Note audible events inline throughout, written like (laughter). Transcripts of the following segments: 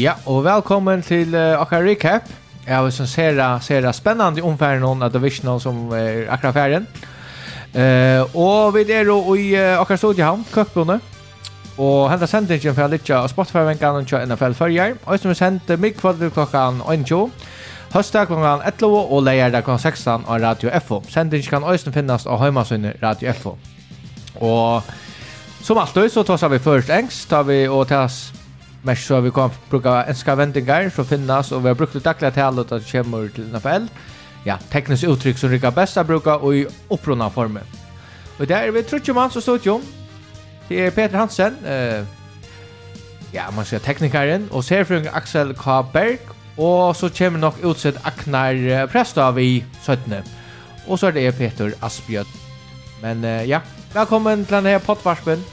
Ja, og velkommen til uh, akkurat recap. Jeg har som ser, ser spennende omfæren om at det visner som er akkurat ferien. Uh, og vi er jo i uh, akkurat studiehavn, Køkbundet. Og henta sendingen fra litt av Spotify-venkene til NFL Førjar. Og som vi sendte mikvall til klokken 21. Høstdag klokken 11 og leier der klokken 16 av Radio FO. Sendingen kan også finnes av Høymasunnet Radio FO. Og som alltid så tar vi først engst, tar vi og tar Men så vi kan bruka enska vendingar som finnas och vi har brukt det dagliga talet att kämmer till NFL. Ja, tekniskt uttryck som rikar bästa bruka och i upprunna formen. Och där är vi trutje man som studion. Det är Peter Hansen, eh, ja, man ska teknikaren och serfrung Axel K. Berg och så kommer nog utsett Aknar Prestav vi sötne. Och så är det Peter Asbjörn. Men eh, ja, välkommen till den här poddvarspen.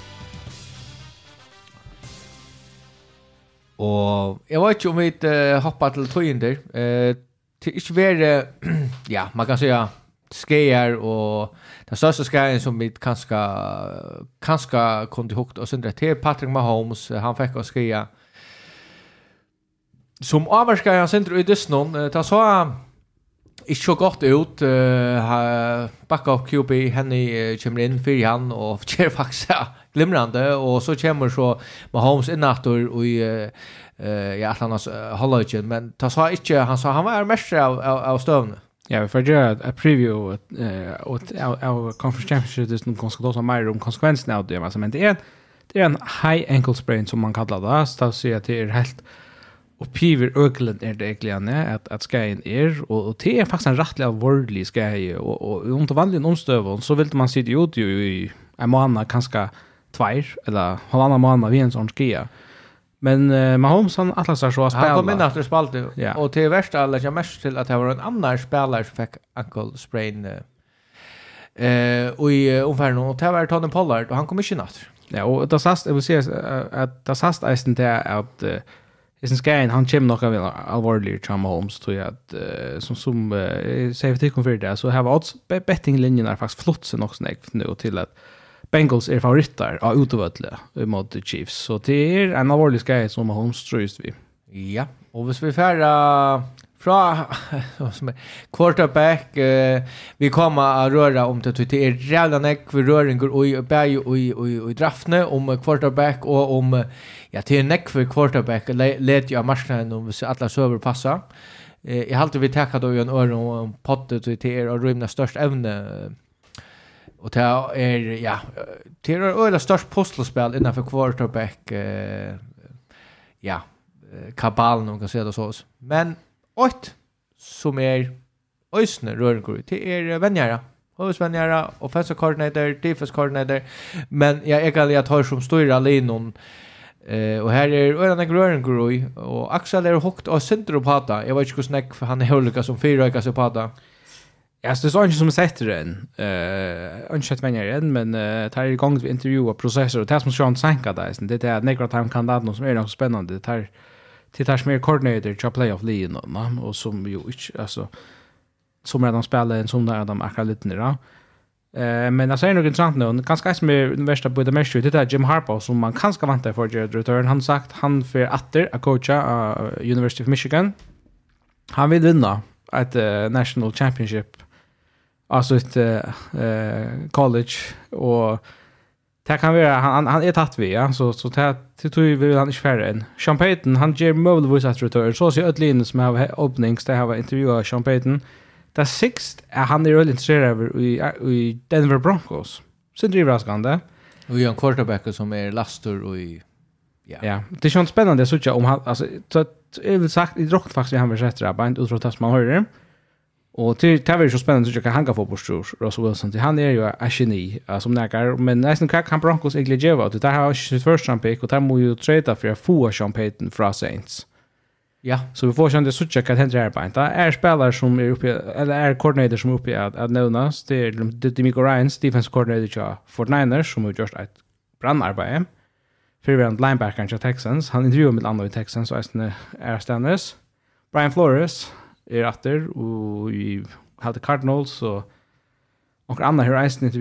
Og jeg vet ikke om vi uh, hoppa til tøyender. Uh, til ikke være, (clears throat) ja, man kan säga skeier og den største skeien som vi kanskje, kanskje kunne hukt og syndre til Patrick Mahomes, han fikk å skeie. Som avvarskeia han sindre i Disney, uh, det så ikke så godt ut. Uh, Backup QB, henne uh, kommer inn fyrir han og (laughs) kjer faktisk glimrande och så kommer så Mahomes in efter och i eh ja han har hållit men ta sa inte han sa han var mest av av, av stövne. Ja, vi får göra ett preview av av conference championship det som ganska då som mer om konsekvenserna av det alltså men det är det är en high ankle sprain som man kallar det så att säga det är helt och piver öklen är det egentligen att att ska in är och, det är faktiskt en rättlig vårdlig ska och och under vanligen omstöv så vill man sitta ut i en månad kanske tvær, eller halvannan måned vi en sånn skia. Men uh, Mahomes han atlas er så å spela. Han kom inn etter spalte, Ja. og til verst alla det mest til at det var en annan spelare som fikk ankle sprain uh, och i omferden, og det var Tony Pollard og han kom ikke inn etter. Ja, og det sast jeg vil si, at det sast är inte det att Isen Skain, han kommer nok av en alvorlig til Mahomes, tror jeg, at, uh, som, som uh, jeg sier vi safety konfirmer det, så har vi også bettinglinjen er faktisk flott seg nok snakk nå til at Bengals er favoritter av utovøtle mot Chiefs. Så det er en alvorlig skaj som Mahomes tror vi. Ja, og hvis vi færre fra (laughs) quarterback uh, vi kommer å røre om det det er rævla nekk for røringer og bæg og i draftene om quarterback og om ja, til nekk for quarterback leder jo av marsjen om hvis alle søver passer eh, jeg halte vi takket da jo en øre om pottet til er og rymna størst evne Och det är ja, det är öle störst pusselspel innanför quarterback eh, ja, kabalen någon kan säga det så. Men åt som är Øysne Rørengru, det er vennjæra. Høvesvennjæra, offensive coordinator, defense coordinator, men jag är galt att ha som styrer linjen, Eh, och här är Örna og Rørengru, och Axel är hooked och synder på hata. inte vet snack för han är olika som fyra veckor så på hata. Ja, så det är inte som sätter den. Eh, inte sett vänner än, men eh tar igång vi intervjua processer och det som Sean Sanka där, det är att några time kan det något som är något spännande. Det tar det tar mer coordinator till playoff lean och och som ju inte alltså som redan spelar en sån där de är lite nere. Eh men alltså är nog intressant nu. Kanske som är den värsta på det mest det är Jim Harbaugh som man kanske väntar för Jared Return. Han sagt han för atter att coacha uh, University of Michigan. Han vill vinna ett uh, national championship alltså ett eh, college och Det kan vara han han är tatt vi ja så så det det tror vi vill han är färre än. Payton han ger möjligtvis att retur så så öll in som har openings det har intervjuat Payton Det sixth är han är väldigt intresserad av i i Denver Broncos. Så det är överraskande. Och en quarterback som är lastor och i ja. Ja, det känns spännande så om han alltså så jag vill sagt i drokt faktiskt han vill sätta bara inte utrotas man hör det. Och det det var så spännande att jag hanga på Bush Russell Wilson. Det han är ju en geni som näkar men nästan kan han Broncos egentligen ge vad det här har sitt första pick och där må ju trade för att få Sean Payton från Saints. Ja, så vi får känna så tjocka att händer här på Det Är spelare som är uppe eller är koordinator som är uppe att att nämnas det är Demico Ryan, defense coordinator för Fortniners som har gjort ett brandarbete. Förvänt linebacker i Texans. Han intervjuar med andra i Texans och är Stannis. Brian Flores er atter, og i Halte Cardinals, og og Anna her eisen Eh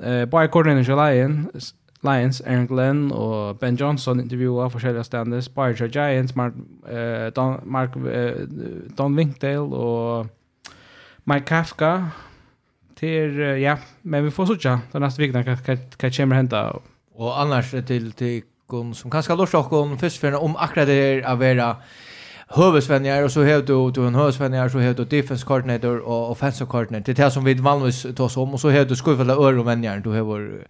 Uh, Bare koordinator til Lions, Lions, Aaron Glenn og Ben Johnson intervjua forskjellige standes. Bare til Giants, Mark, uh, Don, Mark, uh, Don Winkdale og Mike Kafka. Til, uh, ja, men vi får sånn den neste vikna hva kommer henta. Og annars til, til som kanskje har lort dere om først om akkurat det er å være hövsvänjar och så har du du en hövsvänjar så har du defense coordinator och offensive coordinator. Det är det som vi vanligtvis tar som om och så har du skuvla öronvänjar. Du har vår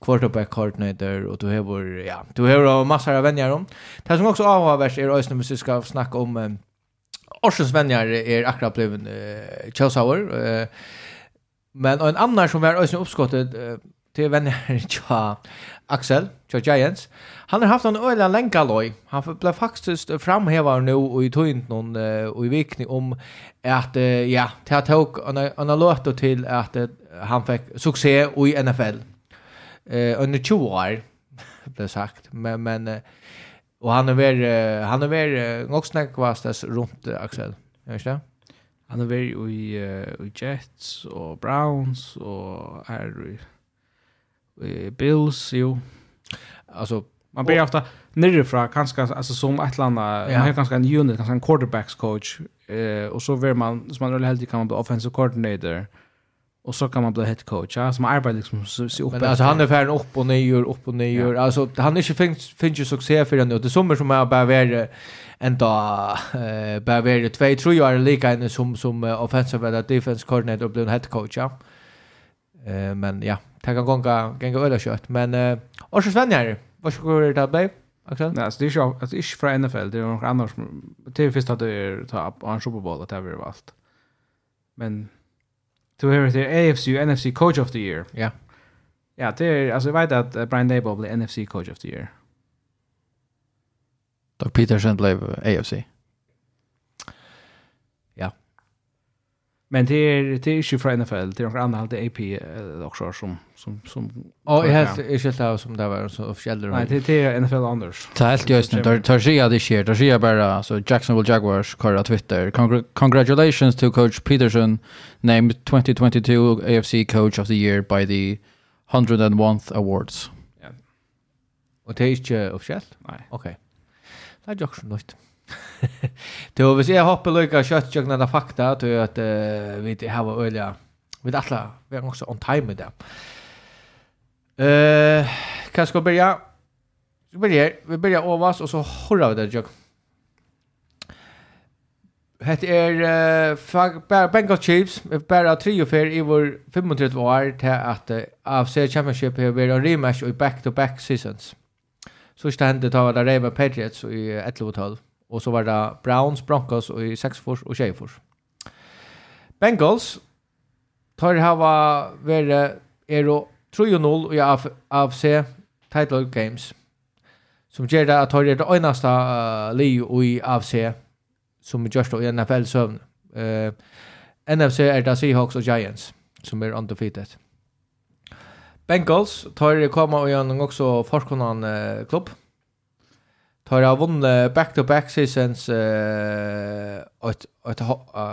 quarterback coordinator och du har vår ja, du har massor av vänjar om. Det som också avhåvers är ösnen vi ska snacka om Orsens vänjar är akkurat blivit uh, Chelsea uh, men en annan som var ösnen uppskottet uh, till vänjar (laughs) tja Axel, Joe Giants. Han har haft en öliga länka loj. Han blev faktiskt framhävare nu och i tog någon och i vikning om att ja, det har tog en låt till att han fick succé i NFL. Eh under 20 år det sagt, men men och han är väl han är väl något runt Axel. Är det? Han är väl i i Jets och Browns och är eh, Bills, jo. Alltså, man blir ofta nerifrån, kanske alltså, som ett eller annat, ja. man har kanske en unit, kanske en quarterbacks coach. Eh, och så blir man, som man är helt kan man bli offensive coordinator. Och så kan man bli head coach, ja. Så man arbetar liksom så, så upp. Men alltså han är färdig upp och ner, upp och ner. Ja. Alltså han är inte finns, finns ju succé för nu. Det sommer som jag bara vara en dag. eh bara vara två tror jag är lika en som som offensive eller defense coordinator och bli en head coach, ja. Eh men ja, Det kan gånga gånga öla kött men eh och så svänjer. Vad ska det ta bli? Axel? Nej, alltså det är ju alltså inte från NFL, det är något annat som till först att det är ta upp en Super Bowl att det blir allt. Men du har det AFC NFC coach of the year. Ja. Ja, det är alltså jag vet att Brian Daboll blir NFC coach of the year. Doug Peterson blev AFC. Men det är det är ju från NFL, det är några andra halde AP också som som som Ja, jag helt är helt av som där var så officiellt. Nej, det är NFL anders. Det helt just nu. Där tar sig det sker. Där sig bara så Jacksonville Jaguars kör Twitter. Congratulations to coach Peterson named 2022 AFC coach of the year by the 101th awards. Ja. Och det är ju officiellt. Nej. Okej. Det är ju också nytt. (laughs) Då hvis jeg hopper lykka kjøtt kjøkken av fakta, då er at uh, vi har øyla, vi er atla, vi er også on time med det. Uh, hva skal vi börja? Vi börjar, vi börjar ovas och så horrar vi det jag. Hett er uh, Bengals Chiefs, bara tre och fyra i vår 35 år till att uh, AFC Championship har varit en rematch i back-to-back seasons. Så ständer det att det Raven Patriots i 11 och 12. Och så var det Browns, Broncos och i Sexfors och Tjejfors. Bengals tar det här var värre Eero 3-0 i AFC title games som gör det att ta det enaste uh, li i AFC som görs då i NFL-sövn. Uh, NFC är det Seahawks och Giants som är undefeated. Bengals tar det komma och gör också forskarnan uh, klubb Tar har vunnit back-to-back seasons eh ett ett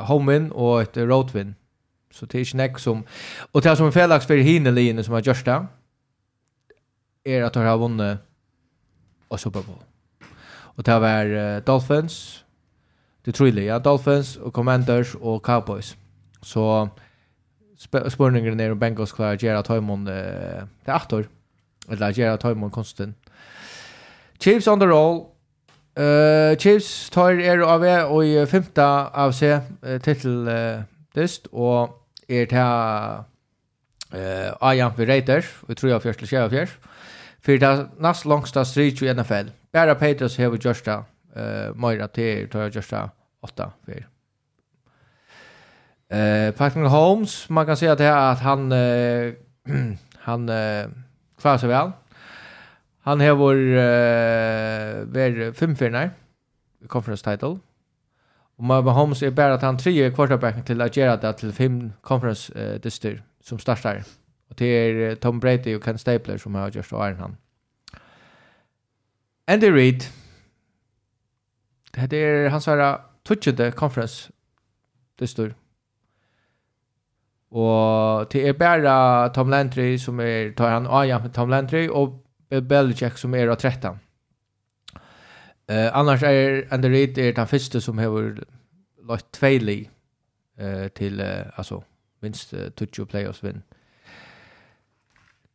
home-win och ett road-win. Så det är inte näck som... Och det som är felaks för Hinelin som har gjort det är att de har vunnit och Super Bowl. Och det var uh, Dolphins, det tror ja, Dolphins och Commanders och Cowboys. Så spurningen är om Bengals klarar att göra Toymon uh, till är 8 år. Eller att göra Toymon konstant. Chiefs on the roll. Uh, Chiefs tar er av er og i femta av seg uh, titel uh, dist og er til uh, Ajan for Raiders vi tror jeg först til sjäv fjärs for det er näst langsta strid i NFL. Bara Peters har vi gjørst det, uh, Moira til, tar jeg jag det åtta för. Uh, Patrick Holmes man kan si at, at han uh, han uh, klarer seg vel, Han har vår uh, ver femfyrnar conference title. Och Mahomes är bara att han tre quarterbacken till att göra det till fem conference uh, dyster som startar. Och det är Tom Brady och Ken Stapler som har gjort och han. Andy Reid. Det är hans här touchade conference dyster. Og det er bare Tom Landry som er, tar han av Tom Landry, og Bill Belichick som är av 13. Uh, annars är Andy Reid är den första som har lagt två lig uh, till uh, alltså minst uh, 20 playoffs vinn.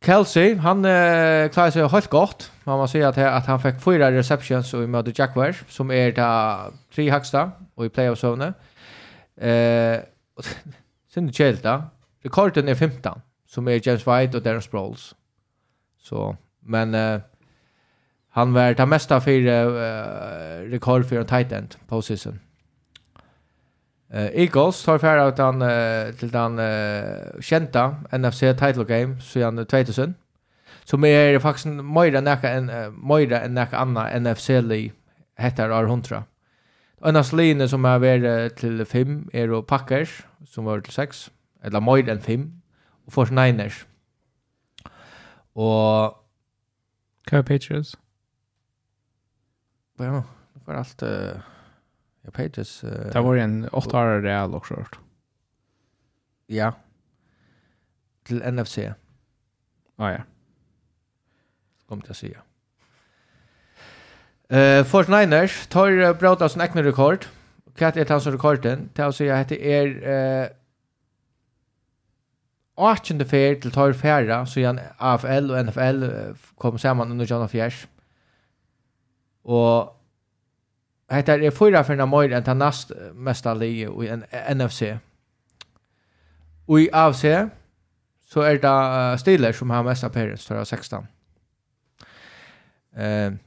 Kelsey, han uh, klarar sig helt gott. Man måste säga att, att han fick fyra receptions och mötte Jaguars som är det tre högsta och i playoffs zone. Eh (laughs) sen sen Chelsea. Rekorden är 15 som är James White och Darren Sproles. Så Men uh, han var det mesta för uh, rekord för en tight end på season. Uh, Eagles tar färd ut han uh, till den uh, kända NFC title game sedan 2000. Som är faktiskt mer näka en mer än näka anna NFC li heter R100. Annars linje som är varit till 5 är Packers som var till 6 eller mer än 5 och 49ers. Och Vad är Patriots? Ja, det var allt... Uh, ja, Patriots... Uh, det var en åtta år real också. Hört. Ja. Till NFC. Ah, ja. Kom till att säga. Uh, Fort Niners tar uh, Brautas en ekne rekord. Katt är hans rekorden. Det är att säga att det är... Uh, åttende fer til tar færa, så igjen AFL og NFL kom sammen under John Fjers. Og hetta er fyra ferna meir enn ta nast mesta ligi i en NFC. Og i AFC så er det Steelers som har mest appearance, tar 16. Uh,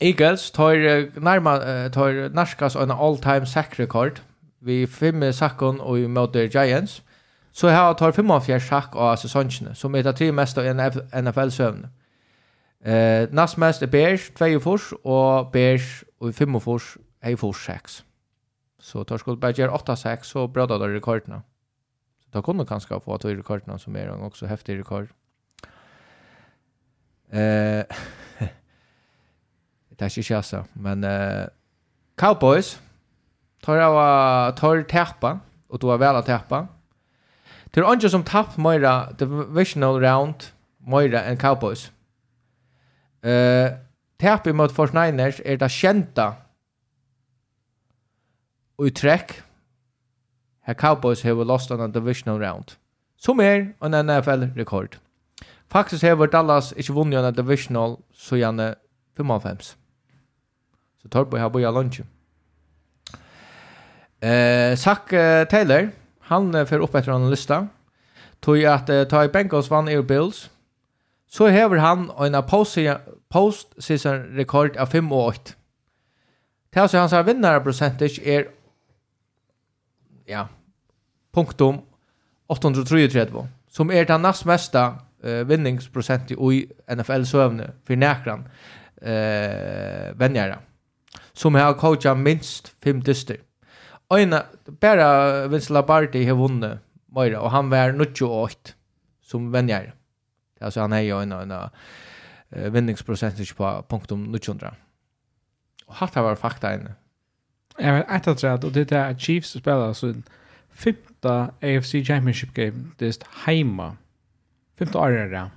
Eagles tar nærma tar narskas en all-time sack record vi fem sackon og i møter Giants så har tar 45 sjakk av säsongen som är det tre mest av NFL sömn. Eh näst mest är Bears 2 och Bears och 5 fors är fors 6. Så tar skuld bara 8 6 så brödar det rekorderna. Så då kommer kanske få att rekorderna som är en också häftig rekord. Eh (laughs) Det är inte så men eh Cowboys tar av tar täppa och då är väl att Det är inte som tapp Moira divisional round Moira än Cowboys. Eh uh, tapp mot 49ers er det kjenta och i Cowboys har lost on the divisional round. Som er en NFL-rekord. Faktisk har Dallas inte vunnit en divisional så gjerne 55. Så Torbo har börjat lunchen. Eh, Zach Taylor Han eh, fer opp etter en lista. Tog at uh, ta i Bengals vann i Bills. Så hever han en post-season rekord av 5 og 8. Til altså hans vinnare percentage er ja, punktum 833, som er den näst mesta uh, vinningsprocent i NFL-søvne for nekran eh, vennjere, som har coachat minst 5 dyster. Oina, bara Vince Labardi har vunnit Moira och han var 98 som vänjer. Alltså han är ju en en uh, vinningsprocent på punktum 900. Och hatt har fakta inne. Jag vet ett att och det är Chiefs spelar så femta AFC Championship game det är hemma. Femta år är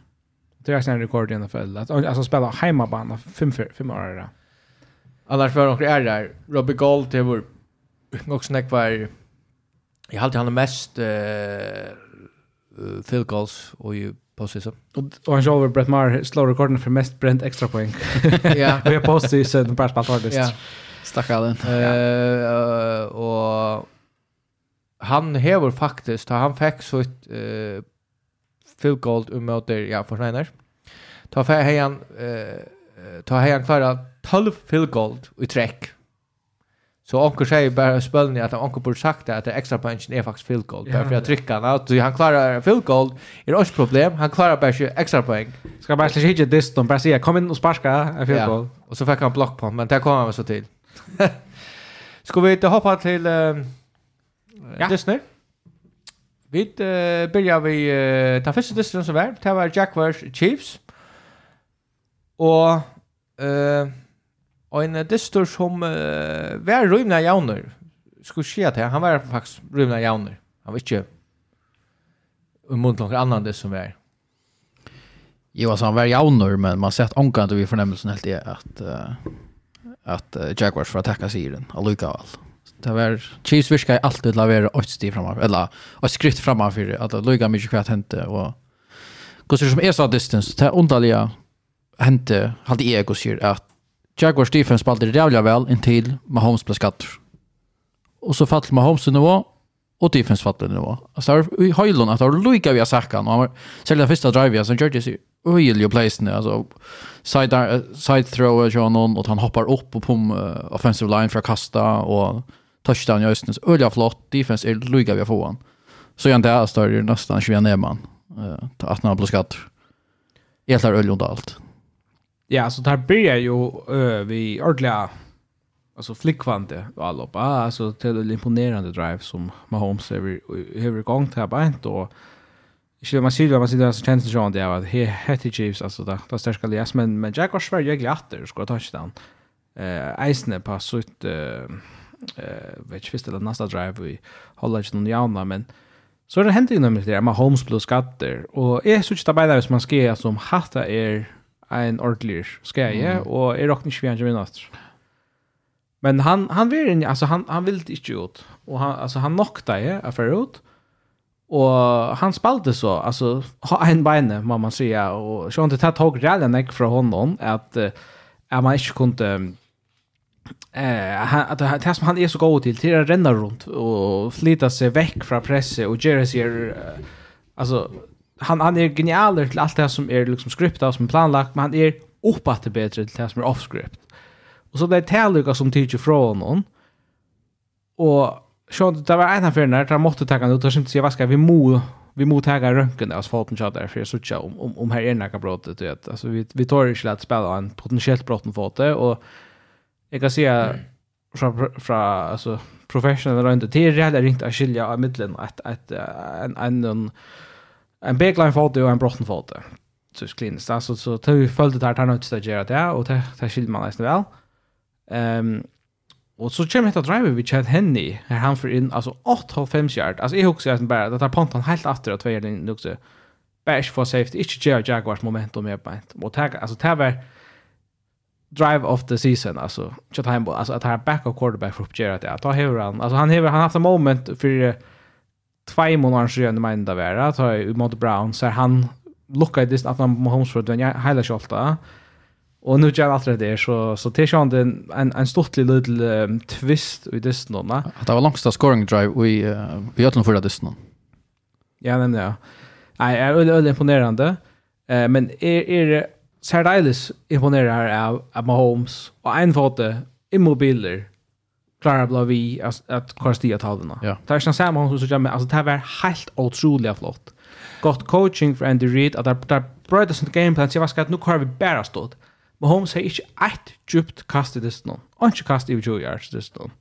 Det är sen rekord i NFL att alltså spela hemmabana fem fem år där. Annars var några är där Robbie Gold det var också när var jag hade han mest eh field goals och ju postseason. Och han själv Brett Maher slår rekorden för mest bränt extra poäng. (laughs) ja. Vi har postseason på Brett Maher. Ja. Stackaren. Eh och han hever faktiskt han fick så ett eh field goal emot ja för Niners. Ta för hejan eh ta hejan klara 12 field goal i träck Så onkel säger bara spelning att onkel borde sagt att det extra punchen är faktiskt field goal. Därför jag trycker han att han klarar field goal. Är det också problem? Han klarar bara extra poäng. Ska bara släcka hit det de bara säga kom in och sparka en field goal. Och så fick han block på men det kommer han så till. (laughs) Ska vi inte hoppa till uh, ja. Disney? Vi uh, börjar vi uh, ta första Disney som var. Det var Jaguars Chiefs. Och uh, en distor som uh, var rymna jauner, skulle skje att han var faktisk rymna jauner. Han var ikke umund noen annan det som var. Jo, altså han var jauner, men man sett omkant vi fornemmelsen helt i at, uh, at uh, Jaguars får attacka siren, väl. Det var Chiefs virka alltid la være åt stiv framan, eller åt skritt framan for at det mykje kvart hente, og Gåsir som er så distance, det er hände, hente, halte jeg att at Jaguars defense spalter jävla väl intill Mahomes blev skatter. Och så fattade Mahomes nivå och defense fattade nivå. Alltså i Hylon att var Luka vi har och han och sälja första drive som George sig. Och place nu alltså side side throw är John och han hoppar upp och på offensive line för att kasta och touchdown i Östens. Öliga flott defense är Luka vi har han. Så jag där står det nästan 21 man. Eh att han blev skatter. Helt är öljund allt. Ja, så där börjar ju uh, vi ordliga alltså flickvante och allopa alltså till imponerande drive som Mahomes har har gång tar på inte och Ikke man sier det, man sier det, så kjennes det sånn det er at he heter Chiefs, altså da er sterske lias, men, men Jack var svær jæglig atter, skulle ta ikke den. Uh, eisene på sutt, uh, uh, vet ikke visst, det neste drive, vi holder ikke noen jauna, men så er det hendt jo nemlig det, Holmes ble skatter, og jeg synes ikke det bare hvis man skal som hatta er en ordentlig skæje, mm. og jeg råkner ikke vi han ikke Men han, han vil alltså altså han, han vil ikke ut, og han, altså han nokta jeg er for ut, og han spalte så, altså ha en beine, må man sige, og sånn det tog redan nek fra hånden, at, at man ikke kunne, eh att det som han är så god till till att renna runt och flytta sig veck från pressen och Jerry uh, alltså han han är genialer till allt det som är liksom skriptat som planlagt men han är uppåt till bättre till det som är off script. Och så det är Taluka som teacher från honom. Och så det var en affär när där måste ta ut och se så jag ska vi mo vi mo ta röntgen av foten så där för så tjå om om om här är några brott det vet alltså vi vi tar ju lätt spela en potentiellt brott mot det och jag kan se från från alltså professional runt det är rätt ringt att skilja av mitten att att en en en backline fot och en brotten fot. Så kliniskt alltså så tar vi följde där tar något att ja och det det skiljer man nästan väl. Ehm och så kommer det att driva vi chat Henny här han för in alltså 8.5 yard. Alltså jag också att bara det tar pantan helt efter att vi är också. Bash for safety. Inte Jerry Jaguars momentum med på. Och tag alltså det var drive of the season alltså chat Hembo alltså att här backup quarterback för Gerard. det. ta hur han. Alltså han har han haft en moment för två månader sedan men ända vara att i mot Brown så han lookade det att han Mahomes för den hela skolta. Och nu gör allt det där så så det känns en en en stortlig liten um, twist i det nu va. Att det var långsta scoring drive vi uh, i Ötland förra det nu. Ja men ja. Nej, är öl imponerande. Eh men är är det Sardilis imponerar av, av Mahomes och en fote immobiler klara blå vi att, att kvar stiga talvena. Ja. Det är inte samma hon som med, alltså det här var helt otroligt flott. Gott coaching för Andy Reid, att det där bröjde sin gameplan, så jag ska att nu kvar vi bara stått. Men hon säger inte ett djupt kast i dess någon. Och inte kast i 20 yards dess någon.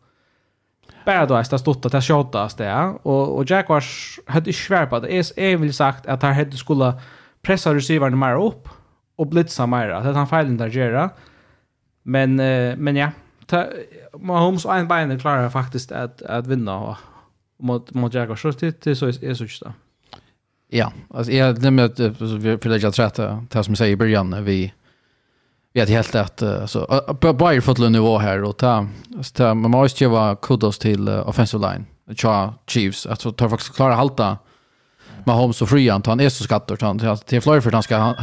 Bara då är det stått att det tjatas det. Och, och Jaguars hade inte svär på det. Jag vill sagt att han hade skulle pressa receivern mer upp och blitza mer. Det är han feilen där gör Men, men ja, Mahomes og en bein klarar faktiskt att att vinna mot mot Jaguars så det det så är så just Ja, alltså jag nämnde att vi vill lägga träta det som säger i början vi vi har helt att alltså Bayer fått en nivå här och ta ta man måste ju vara kudos till offensive line. Cha Chiefs att så tar faktiskt klara halta Mahomes och Freehan, han är så skattor han till Florida för han ska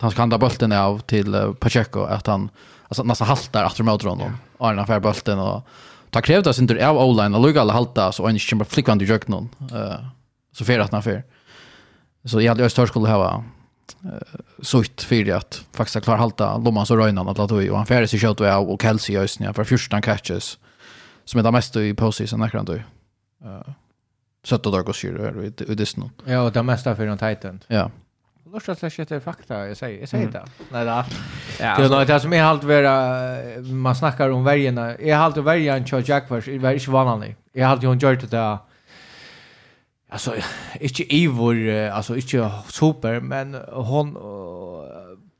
han ska handa bollen av till Pacheco att han alltså nästan haltar efter mot honom. Ja. Arna för bulten och ta krävt oss inte av online och lugga alla halta så en kommer flickan du jök någon. Eh så för att när Så jag hade störst skulle ha eh sutt för att faktiskt klara halta lomman så röjnan att låta och han färdig sig kött och och Kelsey just när för första catches som är det mest i postseason när kan då. Eh Sött och dag ut ut det Disney. Ja, och det mesta för en Titan. Ja. Lorsa släcka heter fakta, jag säger, jag säger det. Nej då. Ja. Det är något som är halt vara man snackar om värjarna. Är halt och värjan kör är i värj vanlig. Är halt hon gjort det där. Alltså inte Ivor, alltså inte super men hon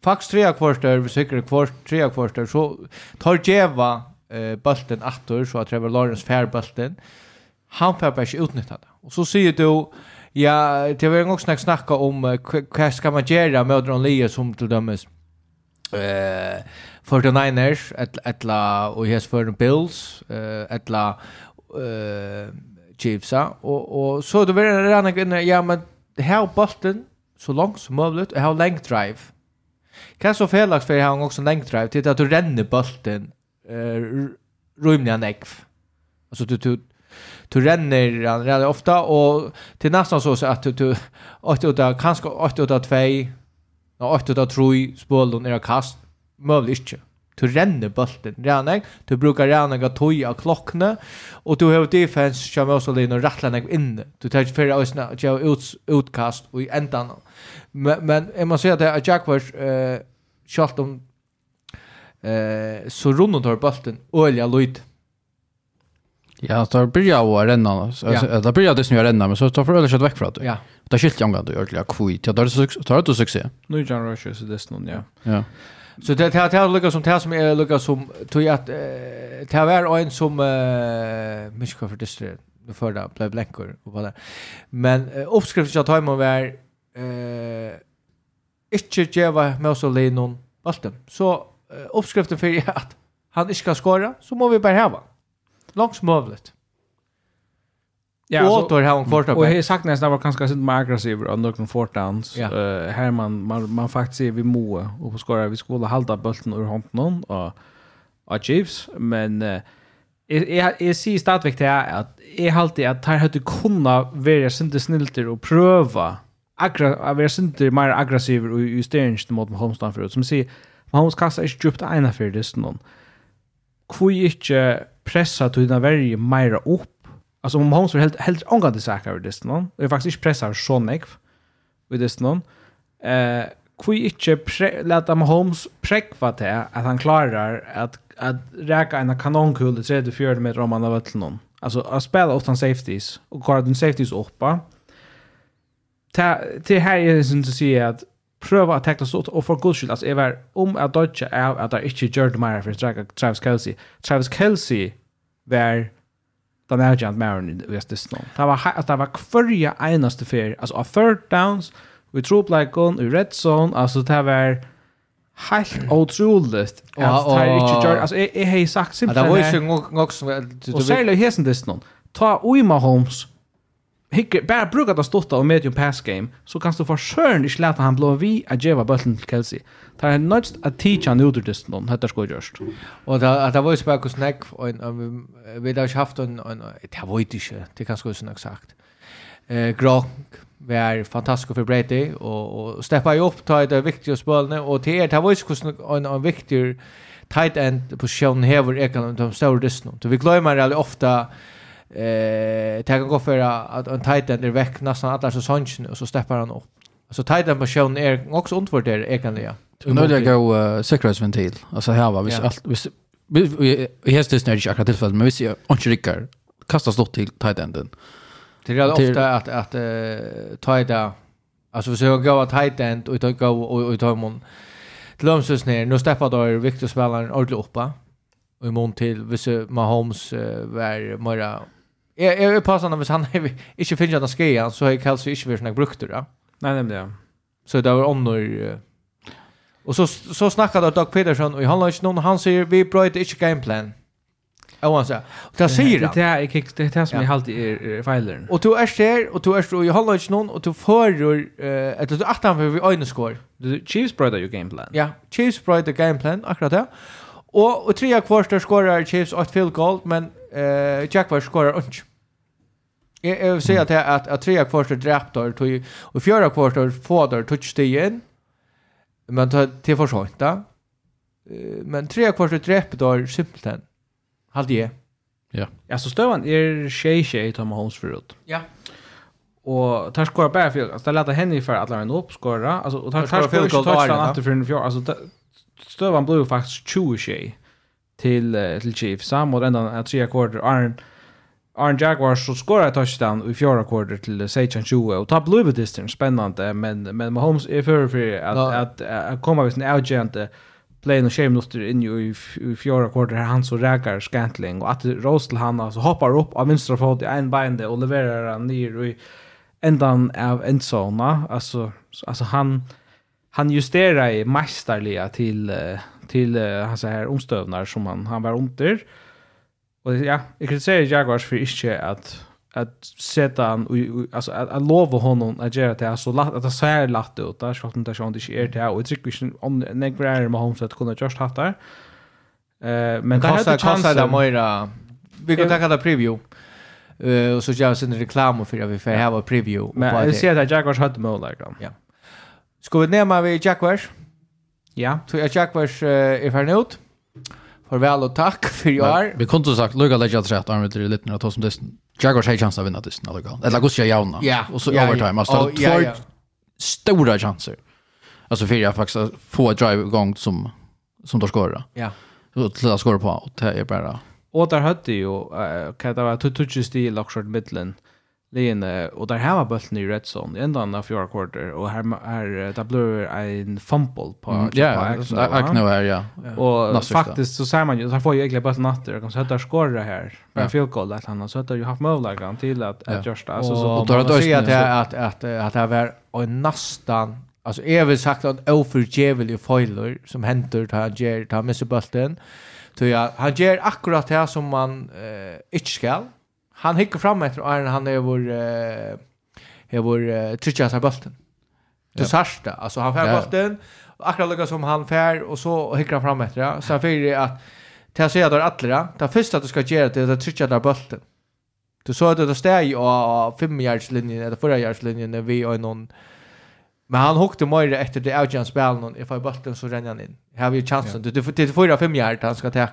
Fax tre kvarter säkert kvart tre kvarter så tar Jeva eh bulten åter så att Trevor Lawrence fär bulten. Han får bara inte utnyttja det. Och så säger du Ja, det var en gång snack snacka om uh, vad ska man göra med Odron Lee som till dömes. Eh, 49ers etla och hes för Bills eh etla eh Chiefs och och så det var en ja men här Boston så långt som möjligt och ha length drive. Kan så felaks för han också length drive till att du ränner bollen eh rymliga nekv. Alltså du, du du renner han ränner ofta och till nästan så att du, du åt åtta kanske åtta åtta två och åtta åtta tre spål och jag kast. Möjligt inte du renner bulten ränner du brukar ränna gå av klockne och du har defense som också lin och rattlar ner in du tar inte för ösna jag ut utkast och i ändan men men jag måste säga att Jack var eh om eh så runt tar bulten öliga lite Ja, så börjar jag renna. Ja. Det börjar det snöa renna, men så tar för ölet väck från det. Ja. Det skilt jag ändå ordentligt kvitt. Ja, det tar det succé. Nu John Rush så det snön, ja. Ja. Så det här här lukar som det som är lukar som tog att det var en som eh mycket för det det blev blänkor och vad det. Men uppskriften jag tar mig var eh inte geva Mosolin någon balten. Så uppskriften för att han inte ska skåra så må vi bara ha Långt som möjligt. Ja, och då har hon quarterback. Och jag sagt nästan var ganska sent mer aggressiv och någon fourth downs. Eh här man man man faktiskt är vi må och på skora vi skulle hålla bollen ur handen och och Chiefs men eh jag jag ser stadigt det är att är alltid att här hade kunna vara sinte snilter och pröva agra att vara sent mer aggressiv och i stängst mot Holmstad förut som säger Mahomes kastar är djupt ena för det någon. Kvui inte pressa till den varje mera upp. Alltså om hon var helt helt angående saker vid det någon. Det är faktiskt inte pressar så nekv vid det någon. Eh kvi inte låta Mahomes prekva det att han klarar att att räka en kanonkul i 34 meter om han har varit någon. Alltså att spela åt safeties och klara den safeties uppa. Ta till här är det som att säga att pröva att tackla stort och för guds skull alltså är om att dodge är att det inte gjorde mer för Travis Kelsey. Travis Kelsey var den här jant mer i Östestan. Det var att det var förra enaste för alltså av third downs vi tror like like i red zone alltså det var helt otroligt att det är inte gjort alltså jag har sagt simpelt det var ju också nog som och särskilt hästen det någon ta Uima Holmes hikker, bara brukar det stotta och medium pass game, så kan du for søren ikke lete han blå vi at geva bøtten till Kelsey. Det er nødt at teacha han ut ur disten noen, hette sko gjørst. Og det var jo spørre hvordan jeg, og vi har ikke haft en, en det var ju inte det kan skulle som sagt. Eh, Gronk, var fantastisk för Brady, och och steppa jo opp, ta det viktiga spølene, och till er, det var ju hvordan en, en viktig tight end position här jeg kan de stora disten. Så vi glömmer veldig ofta Eh, det kan gå för att en tight end är väck nästan alla säsongen och så steppar han upp. Så tight end position är också undervärderad egentligen. Du nu gå uh, säkerhetsventil. Alltså här var vi allt vi vi häst det snärt akkurat tillfället men vi ser inte rycker kastas då till tight enden. Det är ofta att att uh, tight end alltså vi ser gå att tight end och ta gå och ta mon Lumsus ner. Nu steppar då Victor spelaren ordentligt uppa. Och i mån till, hvis Mahomes uh, var mera Jag jag är passande men han är inte finns att ske så jag kallar sig inte för såna brukter då. Nej nej det. Så det var onor Och så så snackade Doug Peterson och han har inte någon han säger vi bröt inte game plan. Jag vill säga. Och det säger han. Det är det det här som jag alltid är failern. Och du är där och du är och jag håller inte någon och du förrör eh att du att han för vi ögon skor. The Chiefs bröt ju game plan. Ja, Chiefs bröt the game plan akkurat det. Och och tre kvarter skorar Chiefs ett field goal men eh Jack var skorar inte. Jag jag vill säga att att att tre kvarter dräptar tog och fyra kvarter fåder touchstigen. Men ta till för sent Men tre kvarter dräptar simpelthen. Hade jag. Ja. så stövan är tjej tjej Tom Holmes förut. Ja. Och tar skora bara för att lätta henne för att lära henne upp skora. Alltså och tar tar skora touch han efter för en fjärde. Alltså stövan blev faktiskt 20 tjej till till Chiefs. Sam och ända tre kvarter Arn Arne Jaguars så skorar touchdown i fjärde quarter till 16-20 och tar blue distance spännande men men Mahomes är för för att no. att, att, att komma med sin outgent playen och shame nuster in i, i fjärde här han så räkar Scantling och att Rosel han alltså hoppar upp av vänstra fot i en binde och levererar han ner i ändan av endzona alltså alltså han han justerar mästerliga till till, till han så här omstövnar som han han var under Och ja, jag kritiserar Jaguars för inte att att sätta han alltså att, att lova honom att göra det så lätt att det ser lätt ut där så att det inte inte är det och tycker vi om negrar med honom så att kunna just haft där. Eh men det hade chansen där Moira vi kan ta det preview. Eh och så gör sin reklam för att vi får ha preview. Men jag ser att Jaguars hade mål där. Ja. Ska vi nämna vi Jaguars? Ja. Så Jaguars är färdig ut. Farväl och tack för i år. Vi kunde sagt Luka lägger att rätt arm till lite när det som dysten. Jaguars har chans att vinna dysten Luka. Eller Gustav Jauna. Ja, och så overtime. Alltså två stora chanser. Alltså fyra faktiskt få drive igång som som tar skåra. Ja. Så till att skåra på och det är bara. Och där hade ju kan det vara tutsch stil och short midland. Lene, og der var bulten i red zone, enda av fjärde kvarter, og her, her det blir en fumble på mm, Ja, Agno her, ja. Og faktisk så ser man jo, der får jo egentlig bara natter, og så høtter skåret her, med field goal, eller han så høtter jo haft møvleggen til at, at gjørs det. Altså, og da må si att at, at, at det var en nastan, alltså är väl sagt at overgjevelig foiler som händer til han gjør, til han så ja, han ger akkurat det som man eh, inte skall han hickar fram efter Iron han är vår eh är vår trycka sig bollen. Det särsta alltså han får bollen akkurat lika som han fär och så hickar han fram efter ja. Så han det att ta sig där alla. Det första att du ska göra det är att trycka där bollen. Du såg att det står ju och 5 yards linjen eller 4 yards linjen vi och någon Men han hukte mer efter det outjans spelen och ifall bulten så ränner han in. Har vi chansen. Du du till fyra fem yard han ska ta.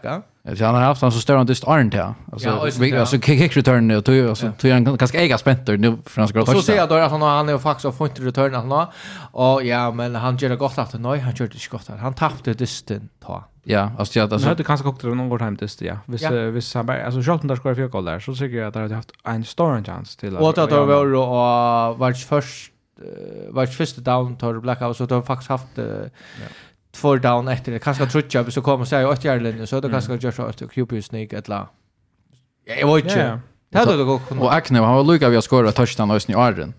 Så han har haft han så stör han just Arnt ja. Alltså alltså kick return nu tog alltså till han ganska äga spenter nu för han ska ta. Så ser jag då att han han är faktiskt och får inte return han då. Och ja men han gör det gott efter nej han körde skott han tappade dysten ta. Ja, alltså jag alltså hade kanske kokt någon gång time dyst ja. Vis vis han bara alltså Charlton där ska få goal där så tycker jag att det har haft en stor chans till. Och att det var och vart först vart första down tar det blackout så de har faktiskt haft uh, ja. två down efter det kanske trutcha så kommer säga åt Järlen så då kanske jag QB åt ett Snake Ja, jag vet inte det hade det gått och Akne han var lucka vi har skorat touchdown i Arden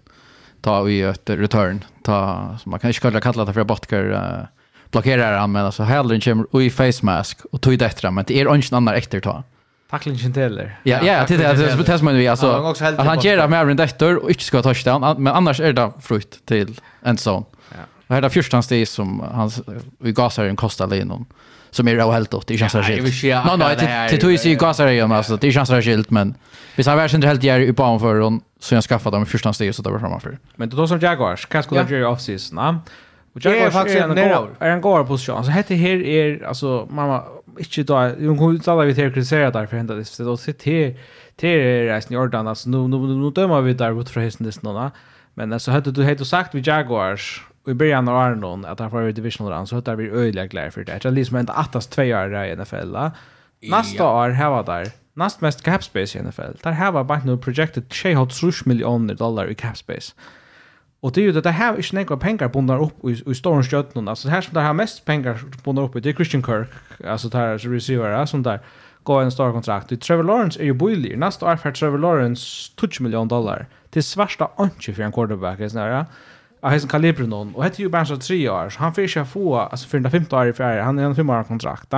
ta vi ett return. Ta som man kan inte kalla kalla det för botkar uh, blockerar han men alltså hellre kommer i face mask och tog det efter men det är ingen annan efter ta Tacklingen teller. Ja, ja, det är det som man vi alltså att han ger det med en dektor och inte ska touchdown, men annars är det frukt till en sån. Ja. Och här är det första steg som han vi gasar en kostar in som är av helt åt. Det känns så skilt. Nej, nej, det tog ju sig gasar igen alltså. Det känns så skilt, men vi sa värst inte helt gär i banan för hon så jag skaffade dem första steg så det var framför. Men då som Jaguars, kan skulle göra off season. Och Jaguars är en går position. Alltså heter här är alltså mamma inte då hon kunde tala vi till kritisera där för hända det så då se till till reisen i Jordan alltså nu nu nu dömer vi där mot förresten det nåna men alltså hade du hade sagt vi Jaguars i början av Arnon att han var i divisional round så hade vi öliga glädje för det. Det liksom inte attas två år i NFL. Nästa år här var där näst mest cap space i NFL. Där här var bara nu projected 3,3 miljoner dollar i cap space. Mm Och det är ju det, här är inte några pengar bundna upp i, i stora stjärnorna. Alltså det här som det här mest pengar bundna upp i, det är Christian Kirk, alltså det här receiver, som där gå en stor kontrakt. Trevor Lawrence är ju boilig. Nästa år för Trevor Lawrence 20 miljoner dollar. Det är svärsta anki för en quarterback. Det är Jag har kaliber någon. Och det är ju bara tre år. Så han får inte få, alltså 415 år i fjärde. Han är en fem år kontrakt.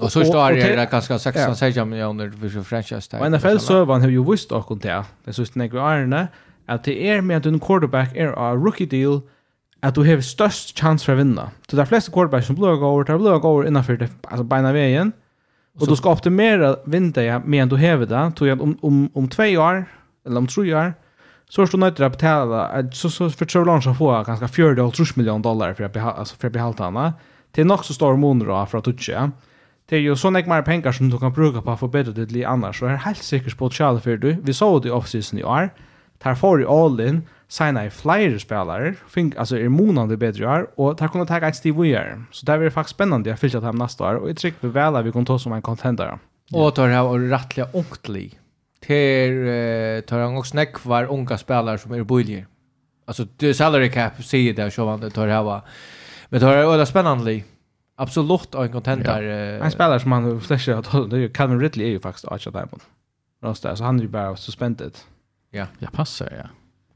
Och så står det där ganska 16-16 miljoner för sin franchise. Och NFL-servan har ju visst åkken till. Det är så snägg vi är at det er med at en quarterback er a rookie deal, at du har størst chans for å vinne. Så det er fleste quarterbacks som blir over, tar blir over innenfor det, altså beina veien, og du skal optimera med medan du hever det, tog at om, om, om tve år, eller om tre år, så er du nødt til å betale, så, så for Trevor Lawrence får jeg ganske 40 og 30 millioner dollar for å behalte, altså, for å behalte henne. Det er nok så stor måneder av fra Tutsi. Det er jo sånn ikke mer penger som du kan bruke på å forbedre ditt liv annars, og så er helt sikkert på å kjale for du. Vi så det i off-season i år, tar for i all-in, signa i flere spelare, fink, altså er monande bedre år, og tar kunne ta et stiv vujere. Så det blir faktisk spennende jeg fyller dem neste år, og jeg trykker vi vel at vi kan ta som en contender. och Og tar her og rettelig ungtlig, Ter, tar han også nekvar unga spelare som er bøylige. Alltså det salary cap säger det så vad det tar här va. Men tar det är spännande. Absolut en contender. Ja. En spelare som han flasher att det Calvin Ridley är ju faktiskt Archer Diamond. Rasta så han är ju bara suspended. Ja. Ja, passar, ja.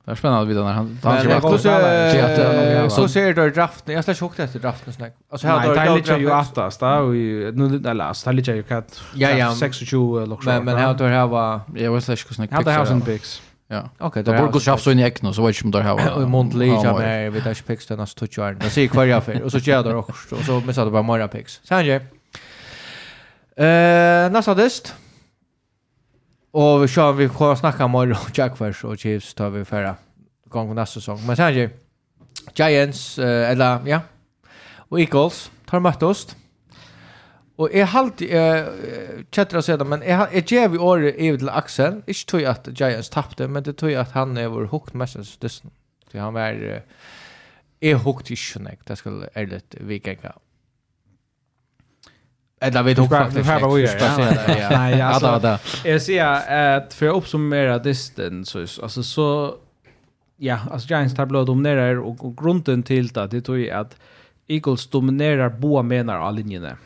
Det är spännande vid när han tar sig vakt. Så ser det draften. Jag ska chocka efter draften snack. Alltså här då det ligger ju attast då och nu det last. Det ligger ju kat. Ja ja. 26 lock. Men men här då här var jag vet inte hur snack. Hade House and Picks. Ja. Okej, då borde jag så in i ekno så vet jag om (coughs) det har. Och Montley jag med vid där picks den att touch yarn. Jag ser kvar jag för och så kör det också och så missade bara Mara picks. Sanje. Eh, nästa dist. Och vi kör vi får snacka om och (laughs) Jackfors och Chiefs tar vi förra gången nästa säsong. Men sen Giants eh, eller ja. Och Eagles tar mött oss. Och är halt eh chatta så men är är ger vi år i till Axel. Inte tror att Giants tappade men det tror jag att han är vår hooked message det. Så han var är hooked i snäck. Det skulle är lite. Eller vi tog faktiskt här var ju. (laughs) Nej, alltså. Jag ser att för att uppsummera så alltså så ja, alltså Giants tar blod dominerar och, och grunden till det det tror jag att Eagles dominerar båda menar av linjerna.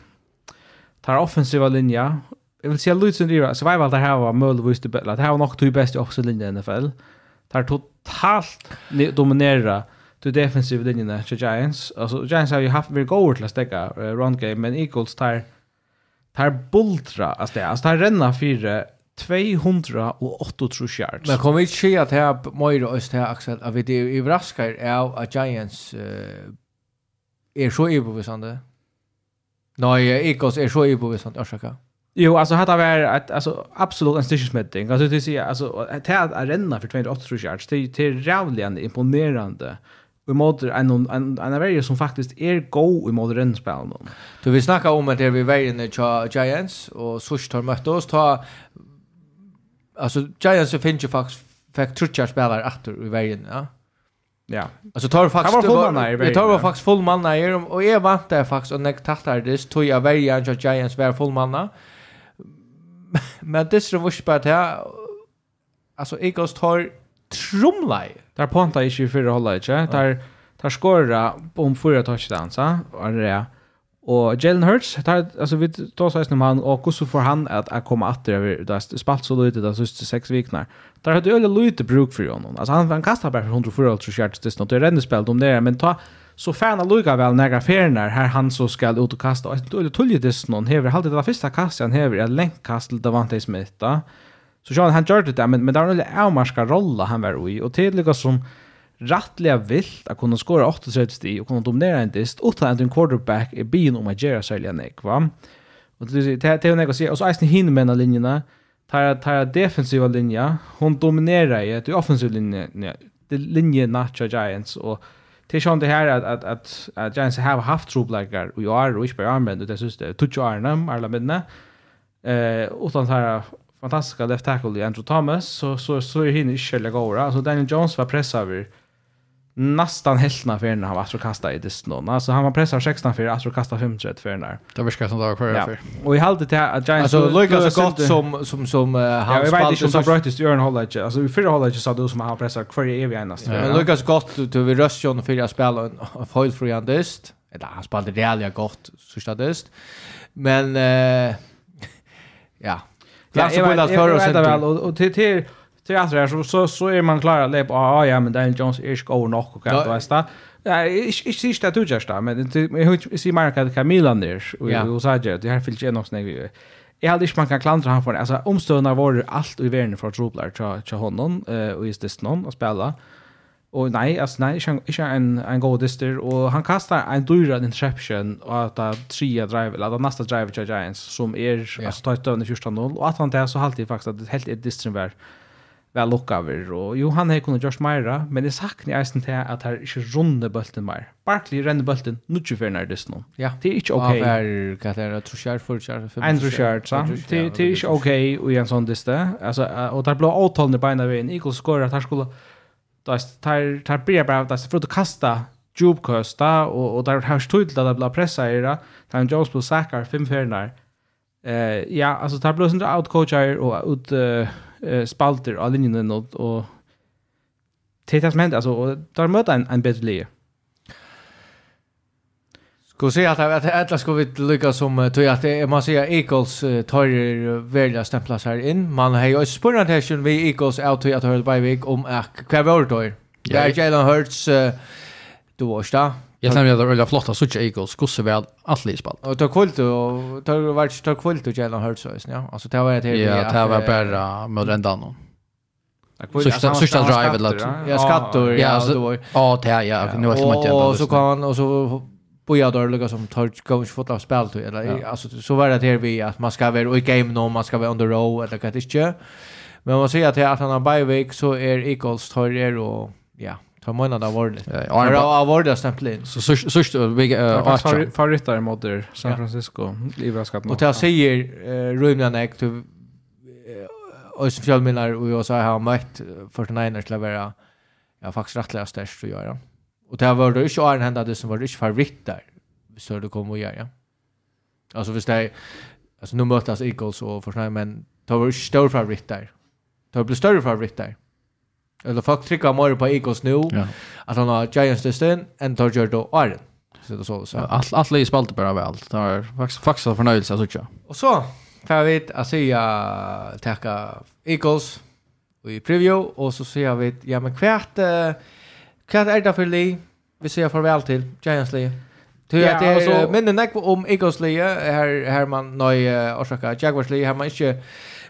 Tar offensiva linja. Jag vill säga Lutzen Rivera, survival det här var möjligtvis det bästa. Det här var nog två bästa offensiva linjer i NFL. Tar totalt dominera de defensiva linjerna till Giants. Alltså Giants har ju haft väldigt går till att stäcka uh, run game men Eagles tar tar bultra alltså alltså tar renna fyra 238 yards. Men kommer vi se att her Moira og här Axel at vi det i Vraskar är a Giants är så överbevisande. Nei, Eagles är så överbevisande, orsaka. Jo, alltså hade var att alltså absolut en stitchsmitting. Alltså det säger alltså att renna för 208 yards det är jävligt imponerande i måter en, en, en, en verje som faktiskt är god i måter rennspelen. Du, vi snackar om at det är vi verjen i Giants og Sush har mött oss. Ta, altså, Giants finnes jo faktisk, fikk trutjar spelare efter i verjen, ja. Ja. Alltså tar faktiskt var full manna i. Tar var faktiskt full manna i och är vant där faktiskt och när tattar det tog jag välja att Giants var full manna. Men det så vars bara det alltså Eagles tar trumlai. Där ponta i 24 hålla inte. Där där skora om fyra touchdowns, så är det. Och Jalen Hurts, tar, alltså vi tar så snart han och så får han att att komma åter över där spalt så lite där sista sex veckorna. Där hade öle lite bruk för honom. Alltså han han kastar bara för 104 tror jag det snart. Det ränner spel om det, men ta så fan av Luka väl några färnar här han så ska ut och kasta. Alltså det tullet det snart, hever, alltid det första kastet han hever, ett länkkast till Davante Smith. Så Sean han gjorde det men men där en avmarska rolla han var i och tydliga som rättliga vilt att kunna skora 38 sti och kunna dominera en dist och ta en quarterback i bin om att göra sälja nek va. Och det det det säga och så är det hinner med linjerna. Tar tar defensiva linja. Hon dominerar ju det offensiva linje det linje Nacho Giants och till sånt det här att att att, att Giants har haft trubbelagar och jag är och inte bara använder det syns det tog ju alla medna. Eh utan så här fantastiska left tackle i Andrew Thomas så så så är hinner inte själva gåra Alltså Daniel Jones var pressad över nästan hälften för när han var att kasta i det någon. Alltså han var pressad 16 för att kasta 35 för när. Det var som det var kvar ja. för. Och i halvtid till att Giants Alltså Lucas så gott som som som uh, han. Jag vet inte om så bröttes Jörn Hollage. Alltså i förra Hollage så då som han pressar kvar i evig änast. Men Lucas gott till vi röstjon för att spela en foil free and dist. Eller han spelade rejält gott så stadist. Men eh (laughs) ja, Ja, jag vet inte väl och och till till till att andra så så så är man klar att lägga Ja, ja men Daniel Jones är ska och nog och kan då sta. Ja, jag jag ser det du just där, men jag ser Mark att Camilla där och och så där det här finns ju nog snägg. Jag hade inte man kan klandra han för det. Alltså omstående var allt i världen för trubblar till till honom eh och just det någon att spela. Och nej, alltså nej, inte inte en en god dister och han kastar en dyra interception och att det trea drive eller att nästa drive till Giants som är alltså ta ut den 14-0, och att han det, så alltid faktiskt att helt ett dister var väl lockover och jo han har kunnat just mera men det saknar jag inte att han inte runde bulten mer. Barkley rände bulten nu ju för när det nu. Ja. Det är inte okej. Ja, är katter det, tror för tror för. En tror så. Det det är inte okej och en sån diste. Alltså och där blå åtalne bena vägen. Eagles skorar att han skulle där tar tar blir bara att för att kasta jub kosta och och där har stått där bla pressa i det. Där en Jones på sackar fem förnar Eh ja, alltså tar blåsen där out coacher och ut eh spalter av linjen och och Tetas ment alltså och där möter en en bättre Skulle säga att att alla ska vi lycka som tror att det man säger Eagles tar välja stämplas här in. Man har ju spurrat här sen vi Eagles out till att höra by week om att kvar vår då. Ja, Jalen Hurts då var där. Jag tror att det är väldigt flott att switcha Eagles skulle väl allt spalt. Och tar kvällt och tar vart tar kvällt och Jalen Hurts så ja. Alltså det var det här. Ja, det var bara med den dagen. Sista sista drive eller Ja, skattor. Ja, det. Ja, det ja, nu har jag inte. Och så kan och så boja då lukka som tar går inte fotla spel till eller ja. alltså så var det här vi att man ska vara i game nu man ska vara on the row eller vad det är men man säger att att han har bye week så är Eagles tar er och ja tar man av vård ja av vård stämpeln så så så vi har förrättare mot San Francisco i väskapen och jag säger Rymden är till och så fjällmillar och jag sa har mött 49ers till att vara ja faktiskt rättliga störst att göra Och det var det inte Arne hända det som var inte favorit där. Så det kommer att göra. Alltså visst det alltså nu mötas Eagles och Forsnaj men det var inte stor favorit där. Det blev större favorit där. Eller folk trycker mer på Eagles nu. Ja. Att han har Giants distan and gör då Arne. Så det så så. Allt allt läge spalt bara väl. Det var faktiskt faktiskt förnöjelse att tycka. Och så får vi att säga tacka Eagles i preview och så ser vi ja men kvart Hva er det for li? Vi sier farvel til Giants li. Du at det er minne nek om Eagles li, her, her man nøy orsaka Jaguars li, her man ikke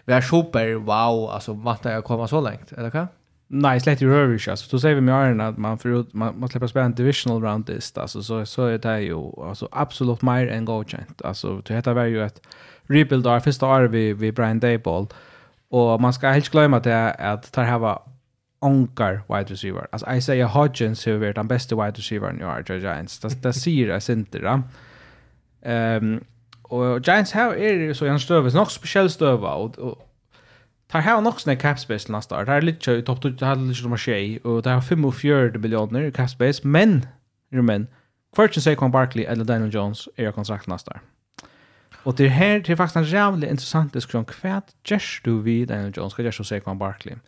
vær super wow, altså vad jeg å komme så lengt, eller hva? Nej, slett ju hör ju alltså. Då säger vi med Arne att man förut man, man släpper spela en divisional round this alltså så så är det ju alltså absolut mer än godkänt. Alltså det heter väl ju ett rebuild av första år vi vi Brian Dayball och man ska helt glömma det att ta har onkar wide receiver. Alltså say Hodgins har varit den bästa wide receiver i år, Giants. Det, det säger jag inte. då. Ehm och Giants här är det så en stöv, nog speciell stöv och, och tar här nog snä cap space nästa år. Det är lite i topp 2, det är lite som tjej och det har 45 miljoner i cap space, men jo men Fortune säger Quan Barkley eller Daniel Jones är kontrakt nästa år. Och det här det är faktiskt en jävligt intressant diskussion. kvärt just du vid Daniel Jones? ska gärst du säger Quan Barkley? Mm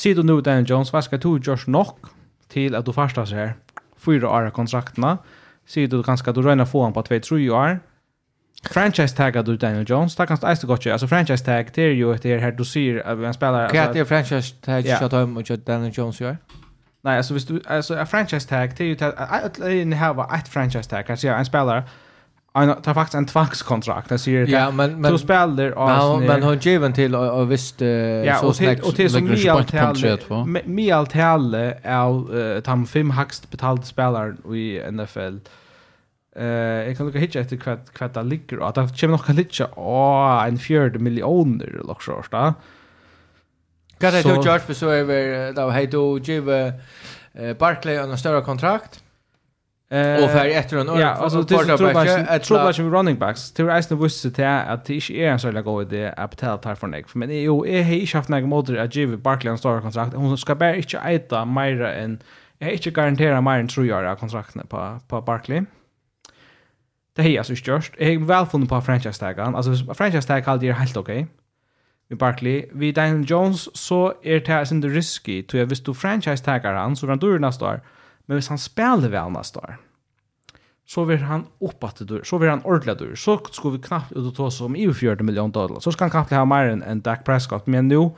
Sier du nu, Daniel Jones, hva skal du gjøre nok til at du første ser Fyra år av kontraktene. Sier du kanskje at du røyner få han på 2-3 år. Franchise tag du Daniel Jones, det kan du eist godt gjøre. Altså franchise tag, det er jo et her du sier at en spiller... Hva er det franchise tag yeah. kjøtt om og Daniel Jones gjør? Nei, altså hvis du... Altså, franchise tag, det er jo... Jeg har et franchise tag, altså en spiller Det tar faktiskt en tvangskontrakt. Det säger ja, men, men, så spelar av... Men, men har given till och visst... Ja, så till, och till som mi allt mialt helle av uh, tam fem högst betalda spelare i NFL. Uh, jag kan lucka hitcha efter kvart, kvart det ligger. Att det kommer nog att hitja oh, en fjörde miljoner eller så. Vad Kan det du George för så över... Då har du givet Barkley Barclay en större kontrakt. Eh och för efter en Ja, alltså det är trubbel trubbel som running backs. Det är nästan visst det är att det inte är en sån god idé att betala tar för Nick. Men jo, är hej shaft när moder att ge Barkley en stor kontrakt. Hon ska bara inte äta mer än jag är inte garantera mer än tror jag kontrakten på på Barkley. Det är alltså just Jag är väl funnen på franchise taggen. Alltså franchise tag kallar det helt okej. Okay. Med Barkley, vi Daniel Jones så är det här sin risky. Tror jag visst du franchise taggar han så kan du nästa år. Men hvis han spelar väl neste år så vill han uppåt det så vill han ordentlig dur. Så skulle vi knappt ut og ta som i 40 millioner dollar. Så ska han knappt ha mer än, en Dak Prescott. Men nu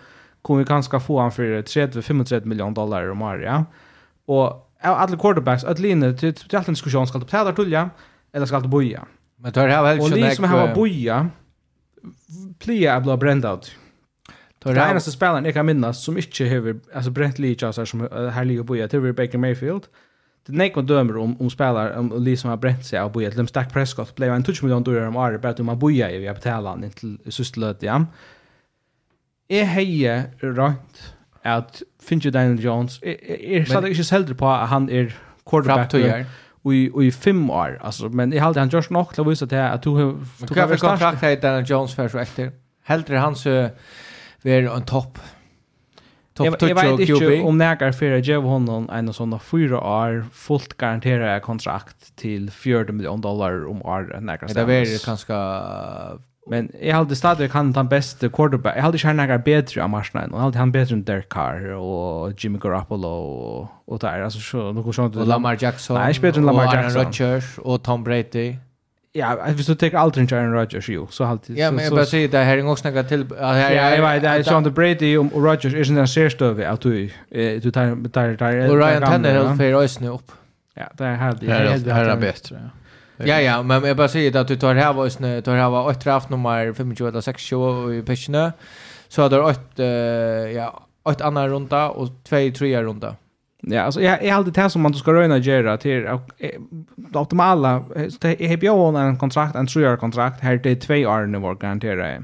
kommer vi kanske få han för 30-35 miljoner dollar om året. Ja? Och alla quarterbacks, at linjer, til, til alt en diskusjon, ska du betala tullja eller ska du boja. Men tar det vel väl Og de som har boja, plia att bli bränd ut. Det var eneste spelaren jeg kan minnas som ikke har alltså brent lika så som här ligger på det var Baker Mayfield. Det nek man dömer om om spelare om Lee som har bränt sig av boja till Stack Prescott blev en touch miljon dollar om året bara att man boja i via betalan till systerlöt ja. Är heje rätt att Finch Daniel Jones är så inte helt på att han är quarterback i i fem år alltså men i halde han Josh Knox att visa till att du har du har kontrakt Daniel Jones för så efter. Helt han så vara en topp. Top jag, jag vet inte om nägar för att ge honom en sån fyra år fullt garanterad kontrakt till 40 miljoner dollar om år nägar. Det är ganska Men jag hade stadigt han den bästa quarterback. Jag hade kärna några bättre av Marsnaden. Jag hade han bättre än Derek Carr och Jimmy Garoppolo och, och där. Alltså så, något sånt. Och Lamar Jackson. Nej, bättre än Lamar Jackson. Och Aaron Rodgers och Tom Brady. Ja, hvis du tar aldrig inte Aaron Rodgers ju så alltid. Ja, men jag bara säger det här är också några till Ja, jag vet det är Sean Brady och Rodgers är den sista över att du du tar tar tar Och Ryan Tannehill för oss nu upp. Ja, det är här det är det bättre. Ja, ja, men jag bara säger att du tar här oss nu tar här var åtta haft nummer 25 eller 6 i pitchen. Så har du åtta ja, åtta andra runda och två trea runda. Ja, alltså jag är alltid det som man ska röna göra till det optimala jag har ju en kontrakt en treårig kontrakt här det är två år nu var garanterat.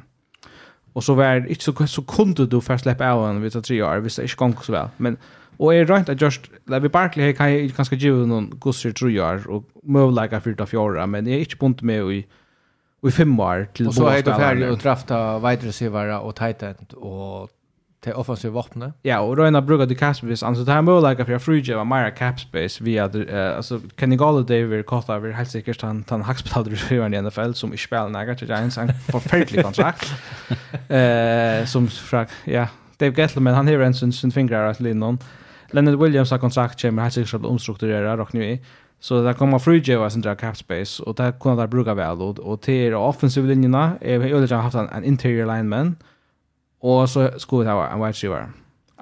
Och så var inte så så kunde du först släppa av en vid tre år visst det inte gång så väl. Men och är rent att just där vi Barkley kan jag ganska ge någon gusser tre år och möjliga för att fjärra men jag är inte bunt med i i fem år till Och så är det färdigt att drafta wide receiver och tight end och till offensiva vapnet. Ja, och då ena brukar du cap space alltså det här med like if you're free Java Mara cap space via uh, alltså Kenny Galladay vill kosta över helt säkert han han hackspelade i i NFL som i spel när till Giants han förfärlig kontrakt. (laughs) Eh som frak, ja, Dave Gettleman han har en sin sin fingrar att linnon. Leonard Williams har kontrakt kommer helt säkert omstrukturera och nu i Så där kommer free Java sin cap space och där kunde där bruka väl och till offensiva linjerna är har haft en, en interior lineman. Og så skulle det være en white receiver.